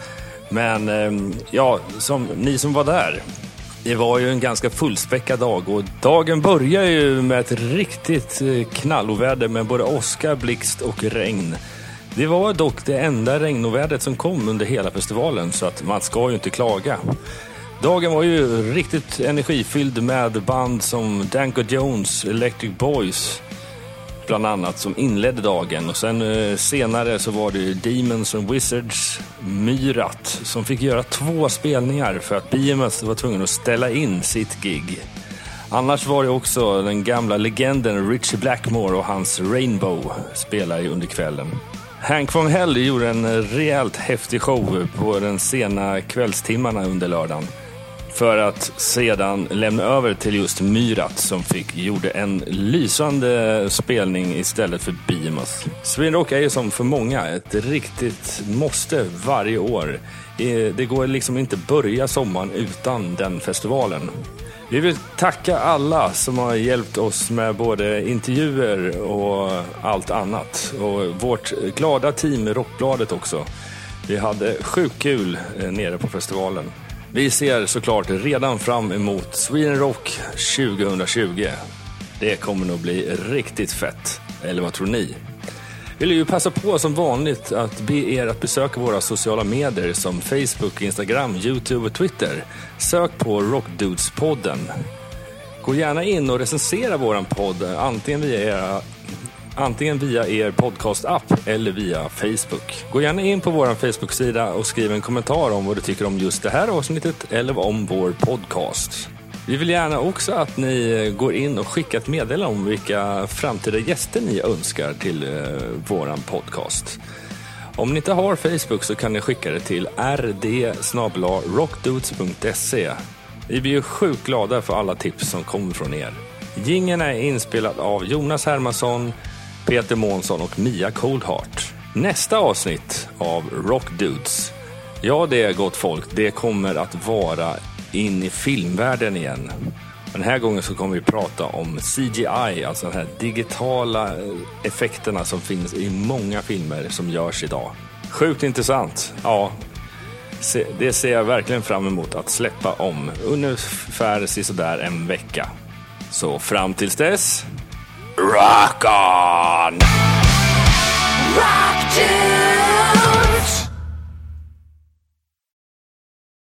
Men ehm, ja, som ni som var där, det var ju en ganska fullspäckad dag och dagen börjar ju med ett riktigt eh, knalloväder med både åska, blixt och regn. Det var dock det enda regnovädret som kom under hela festivalen så att man ska ju inte klaga. Dagen var ju riktigt energifylld med band som Danko Jones, Electric Boys bland annat som inledde dagen och sen eh, senare så var det Demons and Wizards Myrat som fick göra två spelningar för att BMS var tvungen att ställa in sitt gig. Annars var det också den gamla legenden Richie Blackmore och hans Rainbow spelade under kvällen. Hank von Hell gjorde en rejält häftig show på den sena kvällstimmarna under lördagen. För att sedan lämna över till just Myrat som fick, gjorde en lysande spelning istället för Behemoth. Sweden Rock är ju som för många ett riktigt måste varje år. Eh, det går liksom inte börja sommaren utan den festivalen. Vi vill tacka alla som har hjälpt oss med både intervjuer och allt annat. Och vårt glada team Rockbladet också. Vi hade sjukt kul eh, nere på festivalen. Vi ser såklart redan fram emot Sweden Rock 2020. Det kommer nog bli riktigt fett. Eller vad tror ni? Vill ju passa på som vanligt att be er att besöka våra sociala medier som Facebook, Instagram, Youtube och Twitter. Sök på Rockdudespodden. Gå gärna in och recensera våran podd antingen via era Antingen via er podcast-app eller via Facebook. Gå gärna in på vår Facebook-sida och skriv en kommentar om vad du tycker om just det här avsnittet eller om vår podcast. Vi vill gärna också att ni går in och skickar ett meddelande om vilka framtida gäster ni önskar till eh, våran podcast. Om ni inte har Facebook så kan ni skicka det till rd rockdudes.se. Vi blir ju sjukt glada för alla tips som kommer från er. Gingen är inspelad av Jonas Hermansson, Peter Månsson och Mia Coldheart. Nästa avsnitt av Rockdudes, ja det är gott folk, det kommer att vara in i filmvärlden igen. Den här gången så kommer vi prata om CGI, alltså de här digitala eh, effekterna som finns i många filmer som görs idag. Sjukt intressant. Ja, det ser jag verkligen fram emot att släppa om ungefär sådär en vecka. Så fram tills dess, rock on! Rock